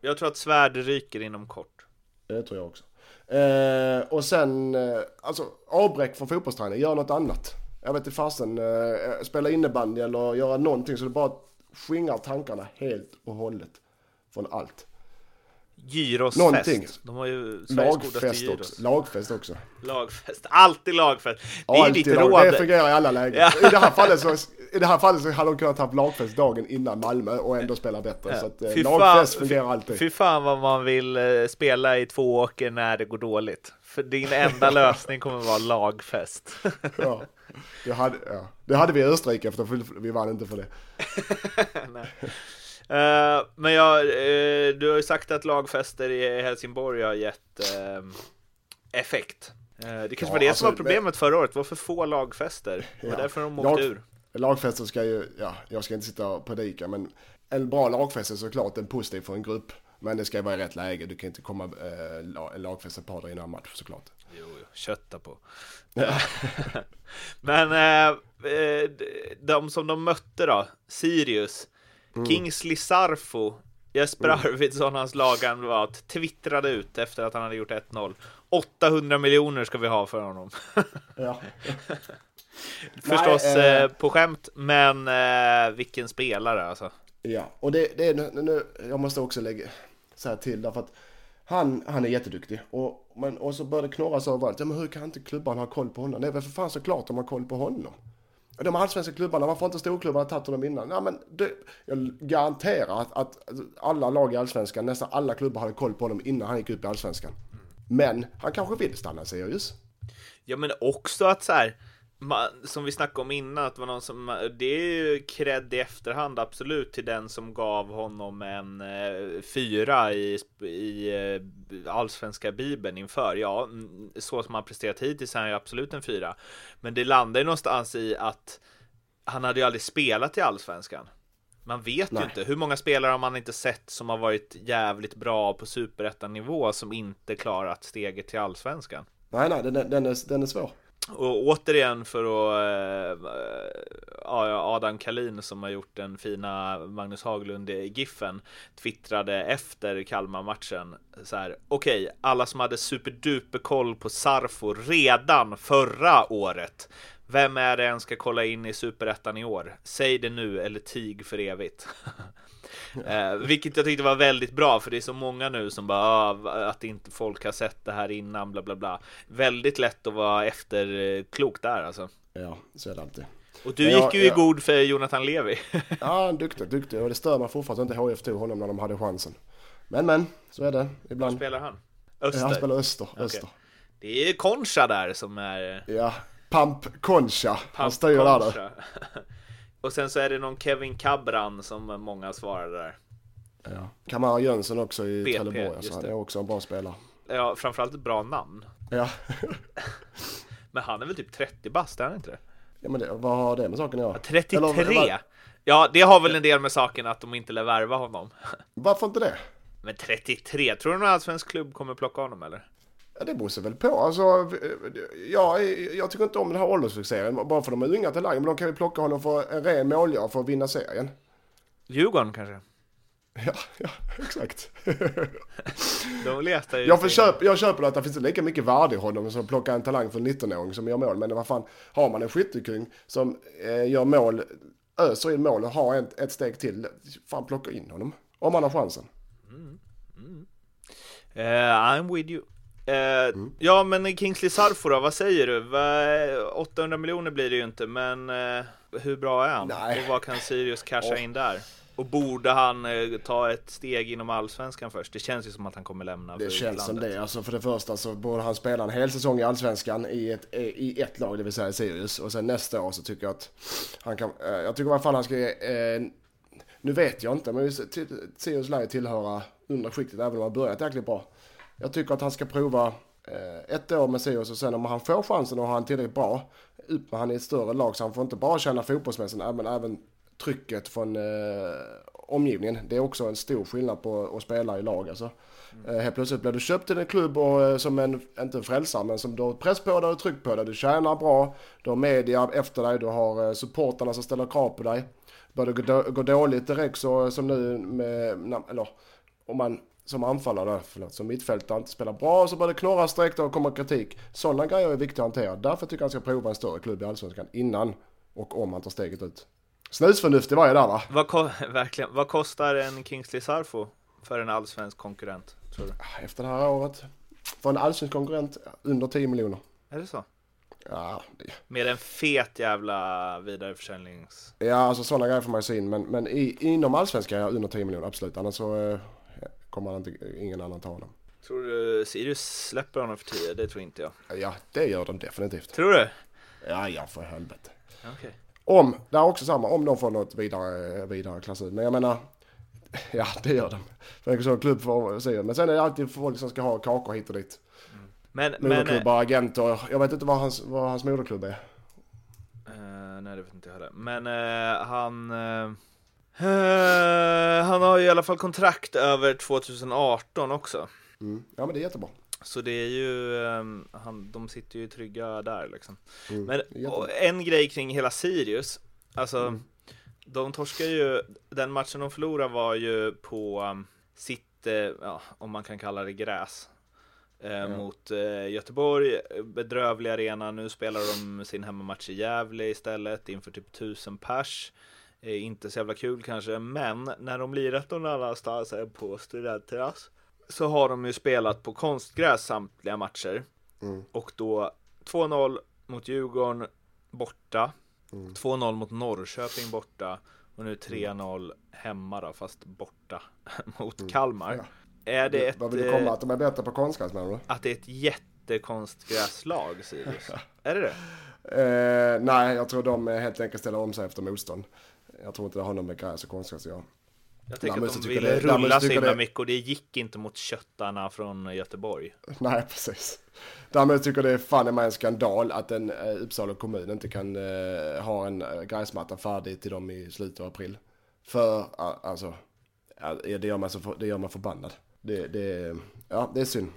Jag tror att svärd ryker inom kort. Det tror jag också. Eh, och sen, eh, alltså avbräck från fotbollsträning, gör något annat. Jag vet inte fasen, eh, spela innebandy eller göra någonting så det bara skingrar tankarna helt och hållet från allt. Gyrosfest. Någonting. De har ju Lagfest gyros. också. Lagfest också. Lagfest. Alltid lagfest. Det är Alltid ditt råd. Det fungerar i alla lägen. Ja. I, det här fallet så, <laughs> I det här fallet så hade de kunnat ha lagfest dagen innan Malmö och ändå spela bättre. Så att, eh, Fy lagfest fan- fungerar alltid. Fy fan vad man vill eh, spela i två åker när det går dåligt. För din enda <laughs> lösning kommer vara lagfest. <laughs> Ja. Det, hade, ja. det hade vi i Österrike efter vi vann inte för det. <laughs> Eh, men jag, eh, du har ju sagt att lagfester i Helsingborg har gett eh, effekt. Det kanske Ja, var det alltså, som var problemet förra året, det var för få lagfester. Det var Ja. därför de åkte Lag- ur. Lagfester ska ju, ja, jag ska inte sitta och predika men en bra lagfest är såklart en positiv för en grupp. Men det ska vara i rätt läge, du kan inte komma eh, la- en lagfest ett par dagar innan match såklart. Jo, jo, kötta på. <laughs> Men eh, eh, de som de mötte då, Sirius, Kingsley Sarfo, Jesper Arvidsson, hans lagkamrat, twittrade ut efter att han hade gjort 1-0. 800 miljoner ska vi ha för honom. Ja. <laughs> Förstås Nej, eh, eh, på skämt, men eh, vilken spelare alltså. Ja, och det, det är nu, nu, jag måste också lägga, säga till därför att han, han är jätteduktig. Och, men, och så börjar det knorras överallt. Ja, men hur kan inte klubbarna ha koll på honom? Det är väl för fan såklart de har koll på honom. De allsvenska klubbarna, varför har inte storklubbarna tagit honom innan? Ja, men det, jag garanterar att, att alla lag i allsvenskan, nästan alla klubbar hade koll på honom innan han gick upp i allsvenskan. Men han kanske vill stanna i Sirius. Ja, men också att så här, som vi snackade om innan, att det var någon som, det är ju cred i efterhand absolut till den som gav honom en eh, fyra i, i eh, allsvenska bibeln inför. Ja, så som han presterat hittills är han ju absolut en fyra. Men det landar ju någonstans i att han hade ju aldrig spelat i allsvenskan. Man vet Nej. ju inte. Hur många spelare har man inte sett som har varit jävligt bra på superettanivå som inte klarat steget till allsvenskan? Nej, nej, den, den, är, den är svår. Och återigen för att äh, Adam Kalin som har gjort den fina Magnus Haglund-giffen twittrade efter Kalmar-matchen så här. Okej, okay, alla som hade superduper koll på Sarfo redan förra året. Vem är det en ska kolla in i superettan i år? Säg det nu eller tig för evigt. <laughs> <laughs> Eh, vilket jag tyckte var väldigt bra för det är så många nu som bara ah, att inte folk har sett det här innan bla bla bla. Väldigt lätt att vara efterklok där alltså. Ja, så är det alltid. Och du jag, gick ju jag, i god för Jonathan Levi. <laughs> ja, duktig, duktig. Och det stör mig fortfarande att inte HF tog honom när de hade chansen. Men men, så är det ibland. Var spelar han? Öster? Han spelar Öster. Okay. Öster. Det är Concha där som är... Ja, Pamp Concha. Pamp han styr där. <laughs> Och sen så är det någon Kevin Cabran som många svarade där. Ja. Kamara Jönsson också i BP, Trelleborg. Alltså. Han är också en bra spelare. Ja, framförallt ett bra namn. Ja. <laughs> men han är väl typ 30 bast, är han inte det? Ja, men det, vad har det med saken att göra? 33? Eller, ja, det har väl en del med saken att de inte lär värva honom. <laughs> Varför inte det? Men 33, tror du någon allsvensk klubb kommer plocka honom eller? Ja, det beror sig väl på. Alltså, ja, jag tycker inte om den här åldersfixeringen. Bara för de är unga talanger. Men de kan ju plocka honom för en ren målgörare för att vinna serien. Djurgården kanske? <laughs> Ja, ja exakt. <laughs> de letar ju jag, försöp, jag köper att det finns lika mycket värde i honom som att plocka en talang för 19-åring som gör mål. Men vad fan, har man en skyttekung som eh, gör mål, öser in mål och har ett, ett steg till. Fan, plocka in honom. Om man har chansen. Mm. Mm. Uh, I'm with you. Eh, mm. Ja, men Kingsley Sarfo då, vad säger du? 800 miljoner blir det ju inte, men eh, hur bra är han? Nej. Och vad kan Sirius casha oh. in där? Och borde han eh, ta ett steg inom allsvenskan först? Det känns ju som att han kommer lämna Det känns utlandet. som det. Alltså för det första så borde han spela en hel säsong i allsvenskan i ett, i ett lag, det vill säga Sirius. Och sen nästa år så tycker jag att han kan, jag tycker i alla fall han ska ge, nu vet jag inte, men Sirius lär ju tillhöra undre skiktet även om han börjat jäkligt bra. Jag tycker att han ska prova eh, ett år med Sirius och sen om han får chansen och har han tillräckligt bra, upp med han i ett större lag så han får inte bara känna fotbollsmässigt, men även trycket från eh, omgivningen. Det är också en stor skillnad på att spela i lag alltså. Mm. Eh, helt plötsligt blir du köpt till en klubb och, eh, som en, inte en frälsare, men som du har press på dig och tryck på dig. Du tjänar bra, du har media efter dig, du har eh, supportarna som ställer krav på dig. Börjar det gå, gå dåligt direkt så som nu med, eller om man som anfallare, förlåt, som mittfältare inte spelar bra så börjar det knorra direkt och kommer kritik. Sådana grejer är viktiga att hantera. Därför tycker jag han ska prova en större klubb i Allsvenskan innan och om han tar steget ut. Snusförnuft i varje där va? Vad, <laughs> verkligen. Vad kostar en Kingsley Sarfo för en allsvensk konkurrent? Tror du? Ah, efter det här året. För en allsvensk konkurrent under 10 miljoner. Är det så? Ja. Med en fet jävla vidareförsäljnings... Ja, alltså sådana grejer får man ju se in. Men, men i, inom allsvenskan under 10 miljoner, absolut. Annars så kommer inte, ingen annan ta honom. Tror du Sirius släpper honom för 10? Det tror inte jag. Ja, det gör de definitivt. Tror du? Ja, ja för helvete. Okay. Om, det är också samma, om de får något vidare, vidare klass ut. Men jag menar, ja det gör de. För en sån klubb får se. Men sen är det alltid folk som ska ha kakor hit och dit. Mm. Men, moderklubbar, men, agenter. Jag vet inte vad hans, vad hans moderklubb är. Uh, nej det vet inte jag heller. Men uh, han... Uh... Uh, han har ju i alla fall kontrakt över 2018 också. Mm. Ja men det är jättebra. Så det är ju, um, han, de sitter ju trygga där liksom. Mm. Men en grej kring hela Sirius, alltså mm. de torskar ju, den matchen de förlorade var ju på um, sitt, uh, ja, om man kan kalla det gräs. Uh, mot Göteborg, bedrövlig arena, nu spelar de sin hemmamatch i Gävle istället inför typ tusen pers inte så jävla kul kanske, men när de lirat någon annanstans än på studentterrass så har de ju spelat på konstgräs samtliga matcher. Mm. Och då 2-0 mot Djurgården borta, mm. 2-0 mot Norrköping borta och nu 3-0 hemma då, fast borta <laughs> mot mm. Kalmar. Ja. Är det ett... Vad vill du komma? Att de är bättre på konstgräs menar du? Att det är ett jättekonstgräslag, Sirius. <laughs> Är det det? Eh, nej, jag tror de helt enkelt ställer om sig efter motstånd. Jag tror inte det har något med gräs och konstgräs att göra. Jag tycker Däremot att de ville rulla så himla mycket och det gick inte mot köttarna från Göteborg. <laughs> Nej, precis. Däremot tycker jag det är fan mig en skandal att en eh, Uppsala kommun inte kan eh, ha en eh, gräsmatta färdig till dem i slutet av april. För, a- alltså, det gör man, så, för- det gör man förbannad. Det, det, ja, det är synd.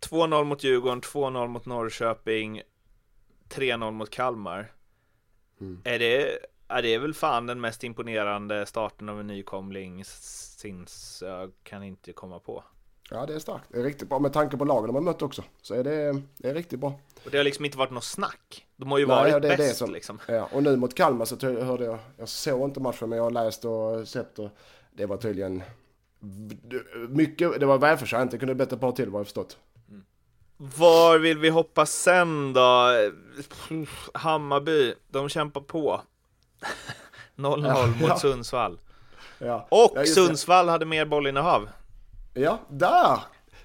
2-0 mot Djurgården, 2-0 mot Norrköping, 3-0 mot Kalmar. Mm. Är det, är det väl fan den mest imponerande starten av en nykomling sinns jag kan inte komma på. Ja, det är starkt. Det är riktigt bra med tanke på lagen de har mött också. Så är det, det är riktigt bra. Och det har liksom inte varit något snack. De har ju Nej, varit ja, det är det bäst som- liksom. Ja, och nu mot Kalmar så hörde jag, jag såg inte matchen men jag har läst och sett och det var tydligen mycket, det var välförtjänt. Det kunde ett par till vad jag förstått. Var vill vi hoppa sen då? Hammarby, de kämpar på. 0-0 Ja, mot ja. Sundsvall. Ja. Och ja. Sundsvall hade mer bollinnehav. Ja, där!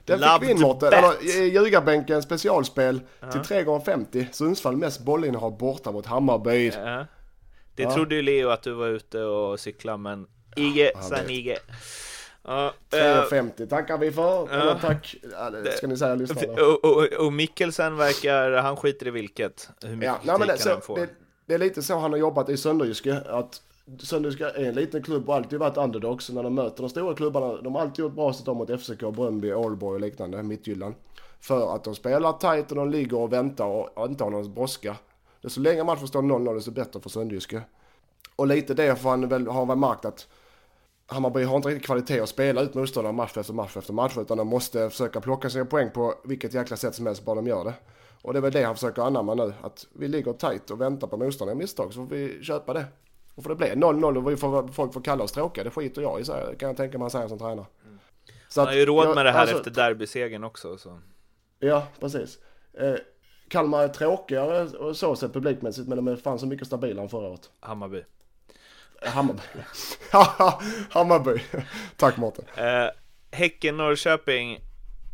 Den fick Loved vi in Mårten. Eller ljugarbänken specialspel till 3,50. Sundsvall mest bollinnehav borta mot Hammarby. Ja. Det Ja. trodde ju Leo att du var ute och cyklade, men Ige, han sen vet. Ige. Ja, eh, 3,50 tackar vi för. Ja. tack. Ja, ska ni säga lyssnarna. och, och, och Mikkelsen verkar, han skiter i vilket, hur mycket Ja, nej, men det, kritik han så, får. det, det är lite så han har jobbat i Sönderjyske. Att Sönderjyske är en liten klubb och alltid varit underdogs. När de möter de stora klubbarna, de har alltid gjort bra sätt mot FCK, Bröndby, Ålborg och liknande, Midtjylland. För att de spelar tight och de ligger och väntar och inte har någon brådska. Så längre matchen står 0-0 desto bättre för Sönderjyske. Och lite det får han väl, har väl märkt att Hammarby har inte riktigt kvalitet att spela ut motståndare match efter match efter match utan de måste försöka plocka sina poäng på vilket jäkla sätt som helst bara de gör det. Och det är väl det han försöker anamma nu, att vi ligger tight och väntar på motståndare misstag så får vi köpa det. Och får det bli 0-0 och vi får, folk får kalla oss tråkiga, det skiter jag i så här, kan jag tänka mig han säger som tränare. Så Han har ju råd jag- med det här alltså- efter derbysegern också. Så. Ja, precis. Eh, Kalmar är tråkigare och så sett publikmässigt men de är fan så mycket stabilare än förra året. Hammarby. Hammarby. <laughs> Hammarby. Tack Mårten. Eh, Häcken-Norrköping.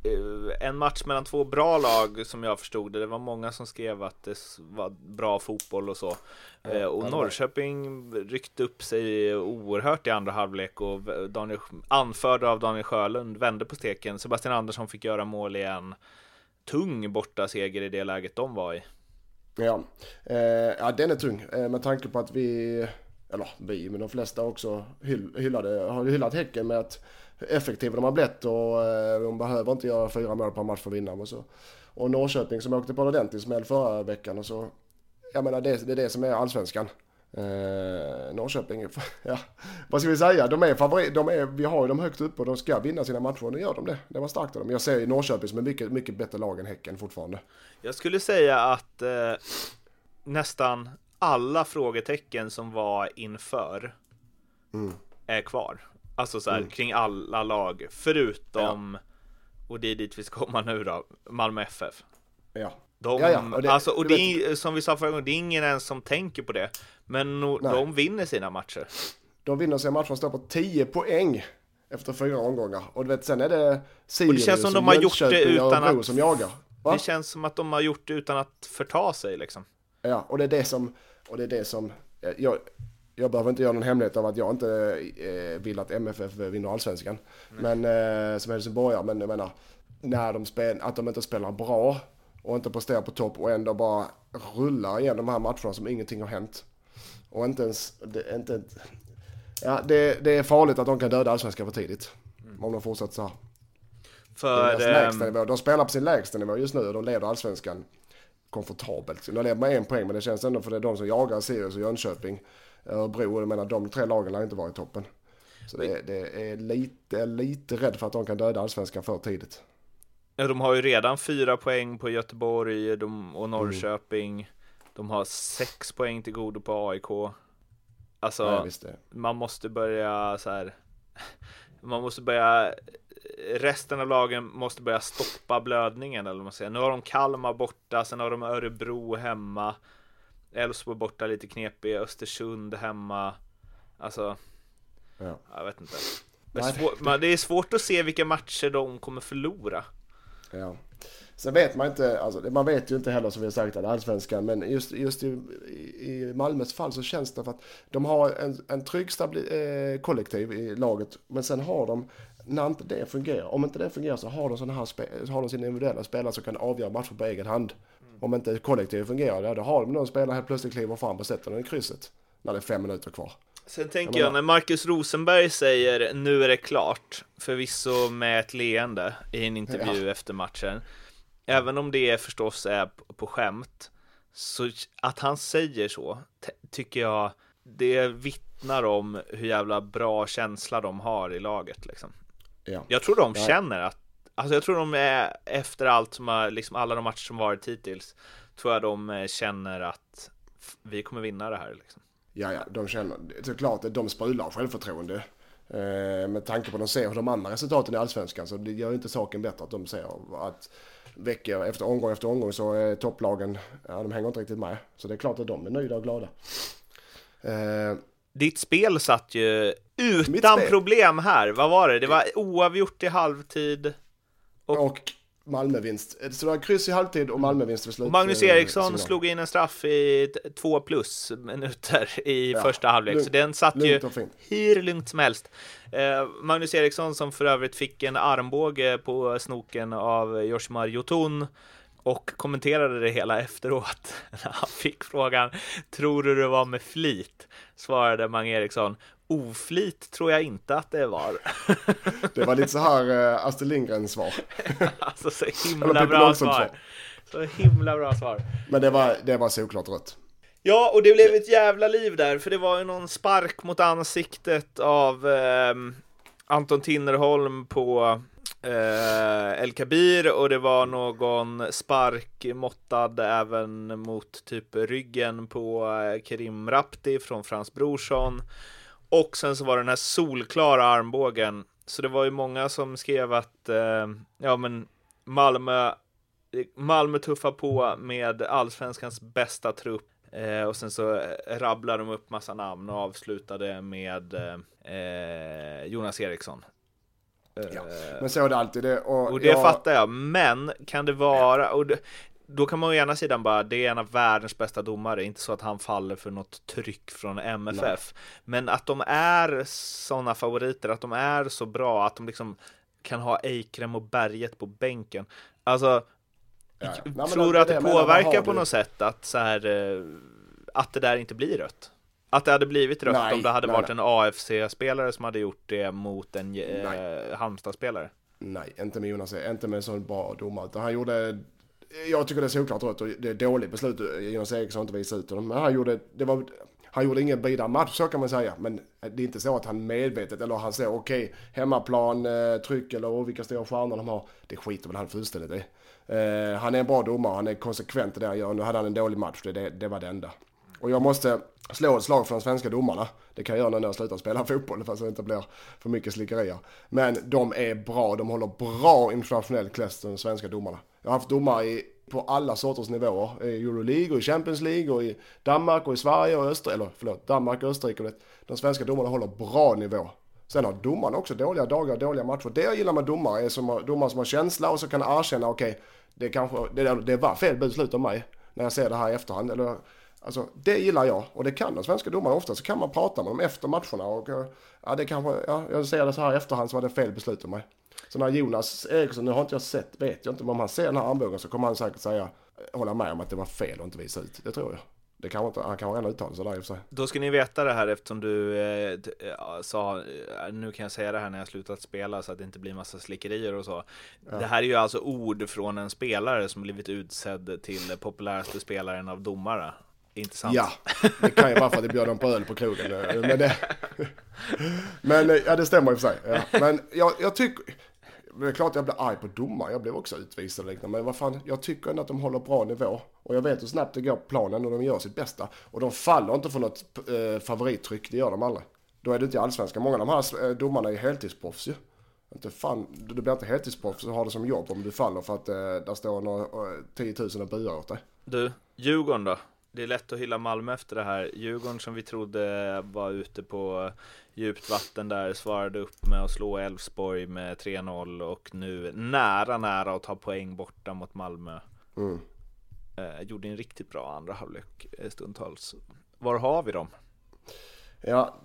Eh, en match mellan två bra lag som jag förstod det. Det var många som skrev att det var bra fotboll och så. Eh, och Norrköping ryckte upp sig oerhört i andra halvlek och Daniel, anförd av Daniel Sjölund vände på steken. Sebastian Andersson fick göra mål igen. Tung borta seger i det läget de var i. Ja, eh, ja den är tung med tanke på att vi, eller vi, men de flesta också hyll, hyllade, har hyllat Häcken med att effektiva de har blivit och eh, de behöver inte göra fyra mål per match för att vinna. Och, så. och Norrköping som åkte på en ordentlig smäll förra veckan och så, jag menar det, det är det som är allsvenskan. Eh, Norrköping, <laughs> ja, vad ska vi säga? De är favorit, de är, vi har ju dem högt upp och de ska vinna sina matcher och nu gör de det. Det var starkt av dem. Jag ser ju Norrköping som ett mycket, mycket bättre lag än Häcken fortfarande. Jag skulle säga att eh, nästan alla frågetecken som var inför Mm. är kvar. Alltså så här, kring alla lag, förutom, och det är dit vi ska komma nu då, Malmö FF. Ja, De, Ja, ja, och det- alltså, och det är, som vi sa förra gången, det är ingen ens som tänker på det. Men no, de vinner sina matcher. De vinner sina matcher och står på 10 poäng efter fyra omgångar. Och du vet, sen är det Sirius Och det känns som de har gjort det utan att- som jagar. Va? Det känns som att de har gjort det utan att förta sig liksom. Ja, och det är det som, och det är det som, jag, jag behöver inte göra någon hemlighet av att jag inte eh, vill att MFF vinner allsvenskan. Men, eh, som helsingborgare, men jag menar, när de spel, att de inte spelar bra och inte presterar på topp och ändå bara rullar igenom de här matcherna som ingenting har hänt. Och inte ens, det, inte, ja, det, det är farligt att de kan döda allsvenskan för tidigt. Om de fortsätter så här. För, Deras nivå. De spelar på sin lägsta nivå just nu och de leder allsvenskan komfortabelt. De leder med en poäng men det känns ändå för det är de som jagar Sirius och Jönköping. Örebro, jag menar de tre lagen lär inte vara i toppen. Så det, är- det är lite, lite rädd för att de kan döda allsvenskan för tidigt. Ja, de har ju redan fyra poäng på Göteborg de, och Mm. Norrköping. De har sex poäng till godo på AIK. Alltså, Nej, man måste börja så här. <laughs> Man måste börja. Resten av lagen måste börja stoppa blödningen eller vad man säger. Nu har de Kalmar borta, sen har de Örebro hemma. Elfsborg borta lite knepig, Östersund hemma. Alltså, Ja. jag vet inte. Det är, Nej, svår, man, det är svårt att se vilka matcher de kommer förlora. Ja. Sen vet man inte, alltså, man vet ju inte heller som vi har sagt att allsvenskan, men just, just i, i Malmös fall så känns det för att de har en, en trygg stabil, eh, kollektiv i laget, men sen har de, när inte det fungerar, om inte det fungerar så har de sådana här har de sina individuella spelare som kan avgöra matcher på egen hand. Om inte kollektivet fungerar, då har de någon spelare helt plötsligt kliver fram och sätter den i krysset när det är fem minuter kvar. Sen tänker jag, när Marcus Rosenberg säger nu är det klart, förvisso med ett leende i en intervju ja. efter matchen, även om det förstås är på skämt, så att han säger så tycker jag det vittnar om hur jävla bra känsla de har i laget liksom. Ja. Jag tror de känner att, alltså jag tror de är efter allt som har, liksom alla de matcher som varit hittills, tror jag de eh, känner att vi kommer vinna det här liksom. Ja, ja, de känner, såklart att de sprudlar självförtroende. Eh, med tanke på att de ser hur de andra resultaten i Allsvenskan så det gör inte saken bättre att de ser att veckor efter omgång efter omgång så är topplagen, ja de hänger inte riktigt med. Så det är klart att de är nöjda och glada. Eh, Ditt spel satt ju utan problem här. Vad var det? Det var oavgjort i halvtid. Och, och Malmövinst. Så det var kryss i halvtid och Malmövinst vid slut. Magnus Eriksson signal. slog in en straff i två plus minuter i ja, första halvlek, så den satt ju hur lugnt som helst. Eh, Magnus Eriksson som för övrigt fick en armbåge på snoken av Joshimar Jotun och kommenterade det hela efteråt. <laughs> När han fick frågan, tror du det var med flit? Svarade Mange Eriksson, oflit tror jag inte att det var. det var lite så här uh, <laughs> Astrid Lindgren svar. <laughs> alltså så himla bra svar. svar. Så himla bra svar. Men det var, det var såklart rött. Ja, och det blev ett jävla liv där, för det var ju någon spark mot ansiktet av eh, Anton Tinnerholm på eh, Eh, El Kabir och det var någon spark måttad även mot typ ryggen på eh, Kerim Rapti från Frans Brorsson. Och sen så var det den här solklara armbågen. Så det var ju många som skrev att, eh, ja men Malmö, Malmö tuffar på med allsvenskans bästa trupp. Eh, och sen så eh, rabblade de upp massa namn och avslutade med eh, eh Jonas Eriksson. Ja, men så är det alltid. Det, och, och det jag... fattar jag. Men kan det vara, och det, då kan man å ena sidan bara, det är en av världens bästa domare, inte så att han faller för något tryck från MFF. Nej. Men att de är sådana favoriter, att de är så bra, att de liksom kan ha Eikrem och Berget på bänken. Alltså, ja. Nej, tror du att det, det påverkar på något sätt att så här, eh, att det där inte blir rött? Att det hade blivit rött nej, om det hade nej, varit en AFC-spelare som hade gjort det mot en eh, Halmstad-spelare? Nej, inte med Jonas, inte med en sån bra domare. Han gjorde jag tycker det är såklart rött och det är dåligt beslut. Jonas Eriksson har inte visat ut honom. Men han gjorde, det var, han gjorde ingen vidare match så kan man säga. Men det är inte så att han medvetet eller han säger okej, okay, hemmaplan, eh, tryck eller oh, vilka stora stjärnor de har. Det skiter väl han fullständigt i. Eh, han är en bra domare, han är konsekvent i det han gör. Nu hade han en dålig match, det, det, det var det enda. Och jag måste slå ett slag för de svenska domarna. Det kan jag göra när jag slutar spela <laughs> fotboll fast det inte blir för mycket slickerier. Men de är bra, de håller bra internationell klass de svenska domarna. Jag har haft domare i, på alla sorters nivåer. I Euroleague och i Champions League och i Danmark och i Sverige och Österrike. Eller förlåt, Danmark och Österrike. De svenska domarna håller bra nivå. Sen har domarna också dåliga dagar och dåliga matcher. Det jag gillar med domare är som, domare som har känsla och så kan erkänna okej, okay, det kanske, det, det var fel beslut av mig. När jag ser det här i efterhand. Eller, alltså, det gillar jag och det kan de svenska domarna ofta. Så kan man prata med dem efter matcherna och ja, det kanske, ja, jag ser det så här i efterhand så var det fel beslut av mig. Så när Jonas Eriksson, nu har inte jag sett, vet jag inte, men om han ser den här armbågen så kommer han säkert säga, hålla med om att det var fel att inte visa ut. Det tror jag. Det kan inte, han kan redan uttala sig där i och för sig. Då ska ni veta det här eftersom du eh, sa, eh, nu kan jag säga det här när jag slutat spela så att det inte blir massa slickerier och så. Ja. Det här är ju alltså ord från en spelare som blivit utsedd till populäraste spelaren av domare. Inte sant? Ja, det kan ju vara för att det bjöd dem på öl på krogen. <laughs> Men det, men ja, det stämmer i och för sig. Ja. Men jag, jag tycker, det är klart jag blir arg på domare, jag blev också utvisad och liknande. Men vad fan, jag tycker ändå att de håller bra nivå. Och jag vet hur snabbt det går på planen och de gör sitt bästa. Och de faller inte för något eh, favorittryck, det gör de aldrig. Då är det inte allsvenskan. Många av de här eh, domarna är heltidsproffs ju. Inte fan, du blir inte heltidsproffs och har det som jobb om du faller för att eh, där står några, eh, 10 000 och buar åt dig. Du, Djurgården då? Det är lätt att hylla Malmö efter det här. Djurgården som vi trodde var ute på djupt vatten där svarade upp med att slå Elfsborg med 3-0 och nu nära nära att ta poäng borta mot Malmö. Mm. Eh, gjorde en riktigt bra andra halvlek eh, stundtals. Var har vi dem? Ja.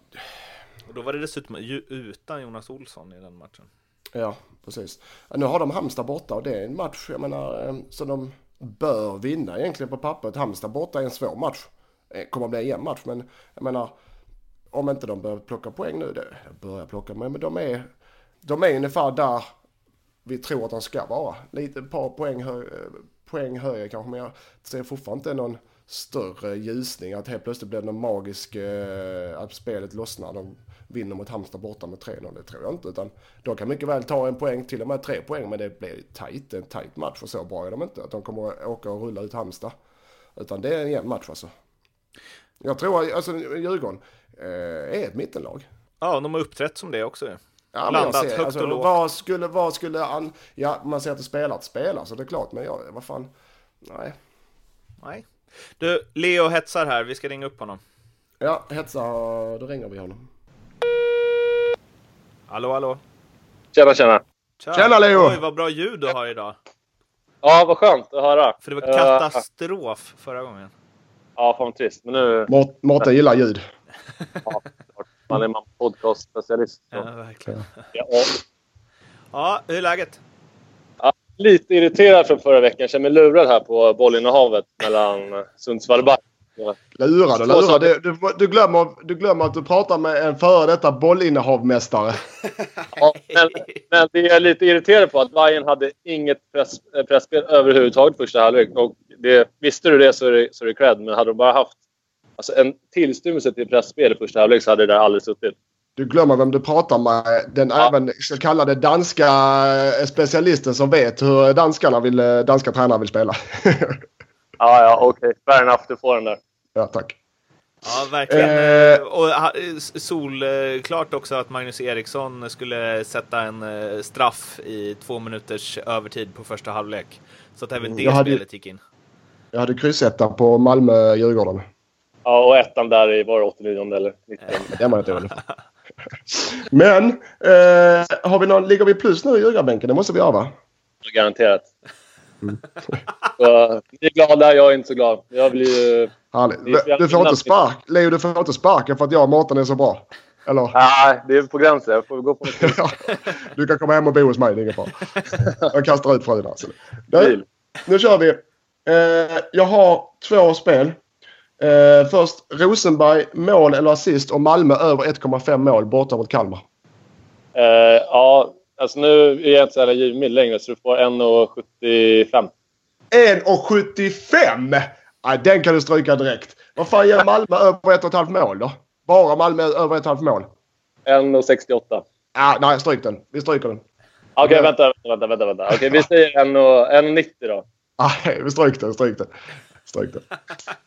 Och då var det dessutom utan Jonas Olsson i den matchen. Ja, precis. Nu har de Halmstad borta och det är en match, jag menar, eh, som de bör vinna egentligen på pappret. Halmstad borta är en svår match. Eh, kommer att bli en jämn match, men jag menar, om inte de börjar plocka poäng nu, det börjar plocka, men de är, de är ungefär där vi tror att de ska vara. Lite ett par poäng, hö, poäng högre kanske, men jag ser fortfarande inte någon större ljusning. Att helt plötsligt blir det någon magisk, eh, att spelet lossnar. De vinner mot Halmstad borta med 3-0. Det tror jag inte. Utan de kan mycket väl ta en poäng, till och med tre poäng. Men det blir tajt, en tajt match och så bra är de inte. Att de kommer att åka och rulla ut Halmstad. Utan det är en jämn match alltså. Jag tror, alltså Djurgården eh, är ett mittenlag. Ja, de har uppträtt som det också. Ja, Landat ser, högt alltså, och lågt. Vad skulle, vad skulle an, ja man ser att det spelar att spela så det är klart. Men ja, vad fan, nej. Nej. Du, Leo hetsar här, vi ska ringa upp honom. Ja, hetsa, då ringer vi honom. Hallå, hallå. Tjena, tjena. Tja. Tjena Leo! Oj, vad bra ljud du har idag. Ja, vad skönt att höra. För det var katastrof uh, förra gången. Ja, fan trist. Men nu... Mårten gillar ljud. <laughs> ja, man är man podcastspecialist. Ja, verkligen. Ja. ja, hur är läget? Ja, lite irriterad från förra veckan. Jag känner mig lurad här på bollinnehavet mellan Sundsvall och Bayern. Lurad och lurad. Du, du, du, glömmer, du glömmer att du pratar med en före detta bollinnehavmästare. <laughs> ja, men, men det är lite irriterad på att Bayern hade inget press, eh, pressspel överhuvudtaget första halvlek. Och det, visste du det så är det, så är det cred. Men hade de bara haft alltså, en tillstymmelse till pressspel i första halvlek så hade det där aldrig suttit. Du glömmer vem du pratar med. Den ja. även så kallade danska eh, specialisten som vet hur danskarna vill, eh, danska tränare vill spela. <laughs> ja, ja, okej. Okay. Fair enough. Du får den där. Ja, tack. Ja, verkligen. Eh, och solklart också att Magnus Eriksson skulle sätta en eh, straff i två minuters övertid på första halvlek. Så att även mm, det jag spelet hade, gick in. Jag hade kryssetta på Malmö-Djurgården. Ja, och ettan där i var 89 eller 90. Det var inte väl. <laughs> Men, eh, har vi någon, ligger vi plus nu i Djurgårdsbänken? Det måste vi göra va? Garanterat. Mm. <laughs> så, ni är glada, jag är inte så glad. Jag blir Härligt. Du får inte spark. Leo, du får inte sparken för att jag och Mårten är så bra. Eller? Nej, det är på gränsen. Jag får gå på <laughs> Du kan komma hem och bo hos mig, det är inget fara. Jag kastar ut alltså. Nu, nu kör vi. Eh, jag har två spel. Eh, först Rosenberg mål eller assist och Malmö över 1,5 mål borta mot Kalmar. Eh, ja, alltså nu är jag inte så givmild längre så du får 1,75. 1,75? Nej, den kan du stryka direkt. Vad fan ger Malmö över ett och ett halvt mål då? Bara Malmö över ett och ett halvt mål? 1,68. Ah, nej, stryk den. Vi stryker den. Okej, okay, vänta, vänta, vänta. vänta. Okay, vi säger 1,90 då. Nej, vi stryk den, stryk den. Stryk den.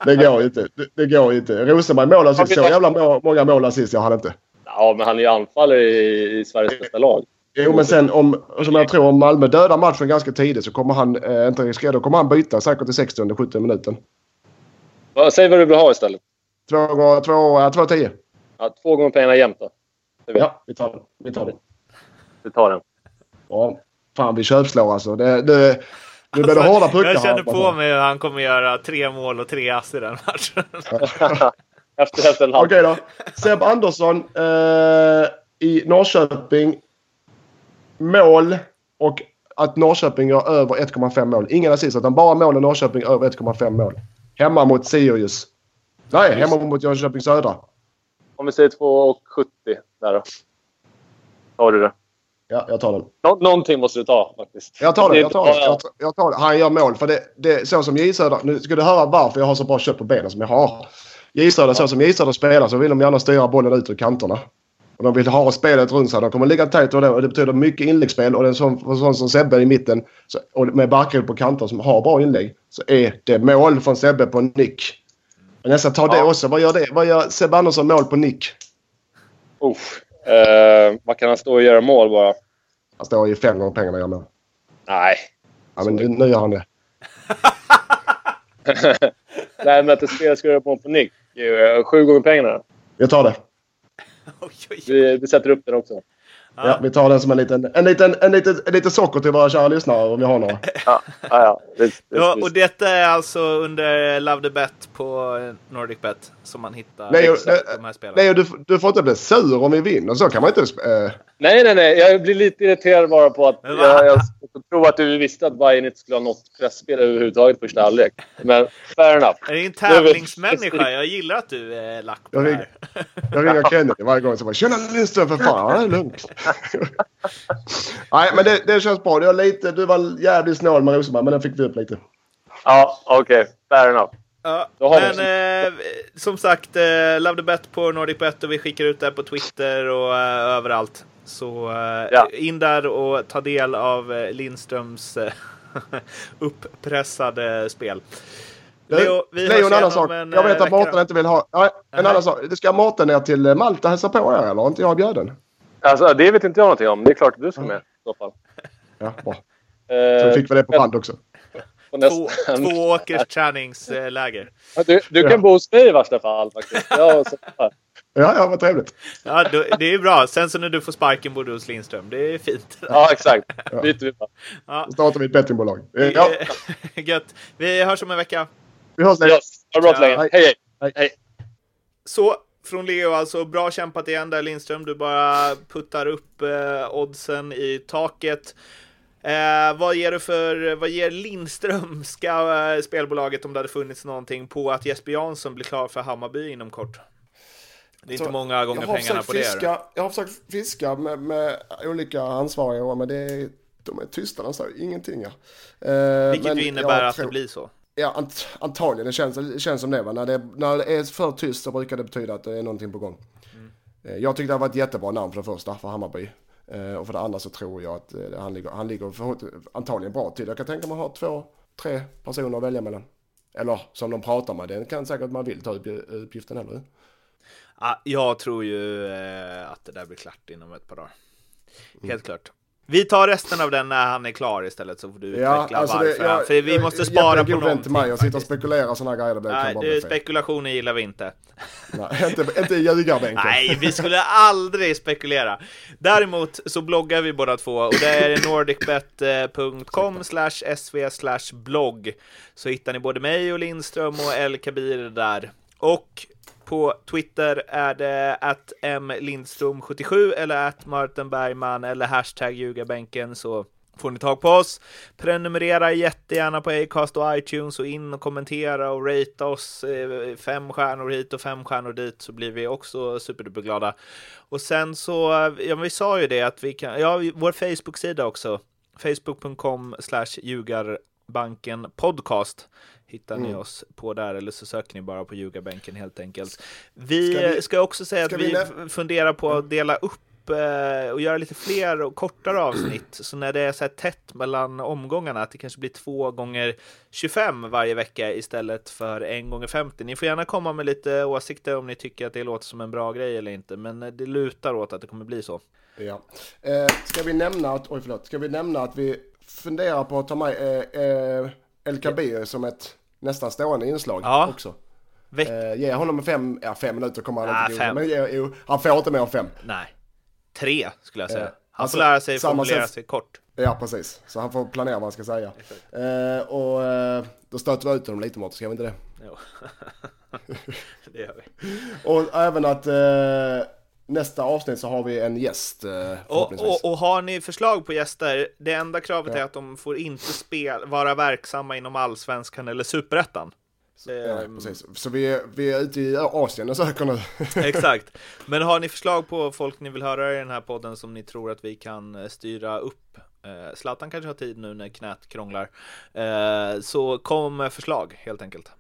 Det går inte. Det, det går inte. Rosenberg mål assist. Så jävla många mål assist jag hade inte. Ja, men han är ju anfallare i, i Sveriges bästa lag. Jo, men sen om, som jag tror, om Malmö dödar matchen ganska tidigt så kommer han eh, inte riskera. Då kommer han byta säkert i 60 70 minuten. Säg vad du vill ha istället. Två gånger två, två tio. Ja, två gånger pengarna jämnt då. Ja, vi tar den. Vi tar den. Vi tar den. Ja, fan vi köpslår alltså. Det, det, nu blir det hårda puckar. Jag känner på mig att han kommer göra tre mål och tre ass i den matchen. <laughs> efter, efter en halv. Okej då. Seb Andersson eh, i Norrköping. Mål och att Norrköping gör över 1,5 mål. Ingen assist, utan bara mål och Norrköping över 1,5 mål. Hemma mot Sirius. Nej, hemma mot Jönköping Södra. Om vi säger 2,70 där då. Tar du det? Ja, jag tar den. Nå någonting måste du ta faktiskt. Jag tar den. Jag tar den. Jag, jag tar. Han gör mål. För det, det, så som J Södra... Nu ska du höra varför jag har så bra kött på benen som jag har. J Södra, så som J Södra spelar så vill de gärna styra bollen ut ur kanterna. Och de vill ha spelet runt sig. De kommer ligga tajt och det, och det betyder mycket inläggsspel. Och en sån, sån som Sebbe i mitten så, och med backar på kanter som har bra inlägg så är det mål från Sebbe på nick. Men jag ska ta ja. det också. Vad gör det? Vad gör Sebbe Andersson mål på nick? Uff. Uh, vad kan han stå och göra mål bara? Han står i fem gånger pengarna gör mål. Nej. Ja, men nu, nu gör han det. <laughs> Nej, men att ett spel ska göra på på nick. Eh, sju gånger pengarna. Vi tar det. Oj, oj, oj. Vi, vi sätter upp den också. Ja. vi tar den som en liten, en liten, en liten, en liten socker till våra kära lyssnare om vi har några. <laughs> Ja, ja. ja. Visst, visst, Ja, visst. och detta är alltså under Love the Bet på Nordic Bet som man hittar Nej, exakt eh, de här spelen. Nej, och du, du får inte bli sur om vi vinner. Så kan man inte... Eh, Nej, nej, nej. Jag blir lite irriterad bara på att jag, jag tror att du visste att Bayern inte skulle ha något pressspel överhuvudtaget första halvlek. Men fair enough. Är det en tävlingsmänniska? Jag gillar att du är lack på Jag det ring- här. jag ringer <laughs> Kennedy varje gång så bara “Tjena Lindström för fan, ja, det är lugnt”. <laughs> Nej, men det, det känns bra. Du var, lite, du var jävligt snål med Rosenberg, men den fick vi upp lite. Ja, okej. Fair enough. Ja, men eh, som sagt, eh, Love the Bet på Nordic Bet och vi skickar ut det på Twitter och eh, överallt. Så eh, Ja. in där och ta del av eh, Lindströms eh, <laughs> uppressade spel. Leo, vi Leo, en annan sak. en, jag vet att Mårten inte vill ha... Nej, en Nej. annan sak. Det ska Mårten ner till Malta och hälsa på er eller? Inte jag bjuden? Alltså, det vet inte jag någonting om. Det är klart att du ska med i så fall. Ja, bra. Så Eh, fick vi det på band också. Två, nästa- två åkers <laughs> träningsläger. Ja, Du, du kan Ja. bo hos mig i värsta fall faktiskt. Ja, så, Ja, ja, vad trevligt. Ja, då, det är bra. Sen så när du får sparken bor du hos Lindström. Det är fint. ja exakt. Byter vi bara. Ja, startar vi ett bettingbolag. Eh, Ja, <laughs> gött. Vi hörs om en vecka. vi hörs Leo. Yes. Ha det bra så Ja, länge. hej. Hej, hej. Hej. Så, från Leo alltså. Bra kämpat igen där Lindström. Du bara puttar upp eh, oddsen i taket. Eh, vad ger du för, vad ger Lindströmska eh, spelbolaget om det hade funnits någonting på att Jesper Jansson blir klar för Hammarby inom kort? Det är inte Så, många gånger pengarna på det. fiska, Jag har försökt fiska med, med olika ansvariga men det de är tysta, de säger ingenting. Ja. Eh, Vilket ju innebär att tror- det blir så. Ja, ant, antagligen. Det känns, det känns som det. Va? När, det när det är för tyst så brukar det betyda att det är någonting på gång. Eh, Jag tyckte det var ett jättebra namn för det första, för Hammarby. Eh, Och för det andra så tror jag att eh, han ligger, han ligger för, antagligen bra till. Jag kan tänka mig att ha två, tre personer att välja mellan. Eller som de pratar med. Det kan säkert man vill ta upp uppgiften heller. Ah, jag tror ju att det där blir klart inom ett par dagar. Mm. Helt klart. Vi tar resten av den när han är klar istället så får du Ja, utveckla alltså varför. det, jag, För vi jag- måste jag- spara Jeppe på till mig någonting. och sitter och spekulerar sådana grejer. Det Nej, kan du, spekulationer gillar vi inte. Nej, inte, inte ljugarbänken. Nej, vi skulle aldrig spekulera. Däremot så bloggar vi båda två och det är nordicbet.com sv blogg. Så hittar ni både mig och Lindström och El Kabir där. Och på Twitter är det att mlindstrom77 eller att Martin Bergman eller hashtag ljugarbänken så får ni tag på oss. Prenumerera jättegärna på Acast och iTunes och in och kommentera och rate oss eh, fem stjärnor hit och fem stjärnor dit så blir vi också superduperglada. Och sen så, eh, ja vi sa ju det att vi kan, ja vår Facebook-sida också, facebook.com slash ljugarbanken podcast hittar ni Mm. oss på där eller så söker ni bara på ljugarbänken helt enkelt. Vi Ska vi- ska också säga ska att vi vi funderar på att dela upp eh, och göra lite fler och kortare <clears throat> avsnitt. Så när det är så här tätt mellan omgångarna, att det kanske blir två gånger 25 varje vecka istället för en gånger 50. Ni får gärna komma med lite åsikter om ni tycker att det låter som en bra grej eller inte, men det lutar åt att det kommer bli så. Ja. Eh, ska vi nämna att, oj förlåt, ska vi nämna att vi funderar på att ta med eh, eh, LKB som ett nästan stående inslag Ja. också. Veck- Eh, ge honom fem, ja fem minuter kommer han Ah, inte fem. Men ge, jo, han får inte mer än fem. Nej, tre skulle jag säga. Eh, Han alltså, får lära sig formulera sig kort. Ja precis, så han får planera vad han ska säga. Eh, och eh, då stöter vi ut honom lite Mårten, ska vi inte det? Jo. <laughs> det gör vi. <laughs> Och även att eh, nästa avsnitt så har vi en gäst eh, Och, och, och har ni förslag på gäster, det enda kravet Ja. är att de får inte spel, vara verksamma inom allsvenskan eller superettan. Ja, precis. Så vi är, vi är ute i Asien och söker nu. <laughs> Exakt. Men har ni förslag på folk ni vill höra i den här podden som ni tror att vi kan eh, styra upp? Eh, Zlatan kanske har tid nu när knät krånglar. Eh, så kom med förslag helt enkelt.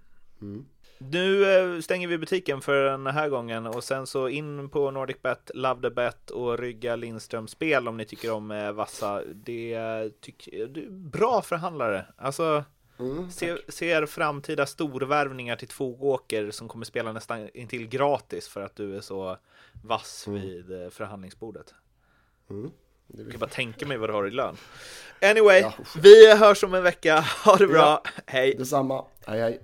Nu eh, stänger vi butiken för den här gången och sen så in på NordicBet, Love the Bet och rygga Lindström spel om ni tycker om eh, vassa. Det tycker är bra förhandlare. Alltså Mm, Se, ser framtida storvärvningar till Tvååker som kommer spela nästan intill gratis för att du är så vass vid eh, förhandlingsbordet. Mm. Jag kan bara tänka mig vad du har i lön. Anyway, Ja. vi hörs om en vecka. Ha det bra. Ja. Hej! Detsamma. Hej hej.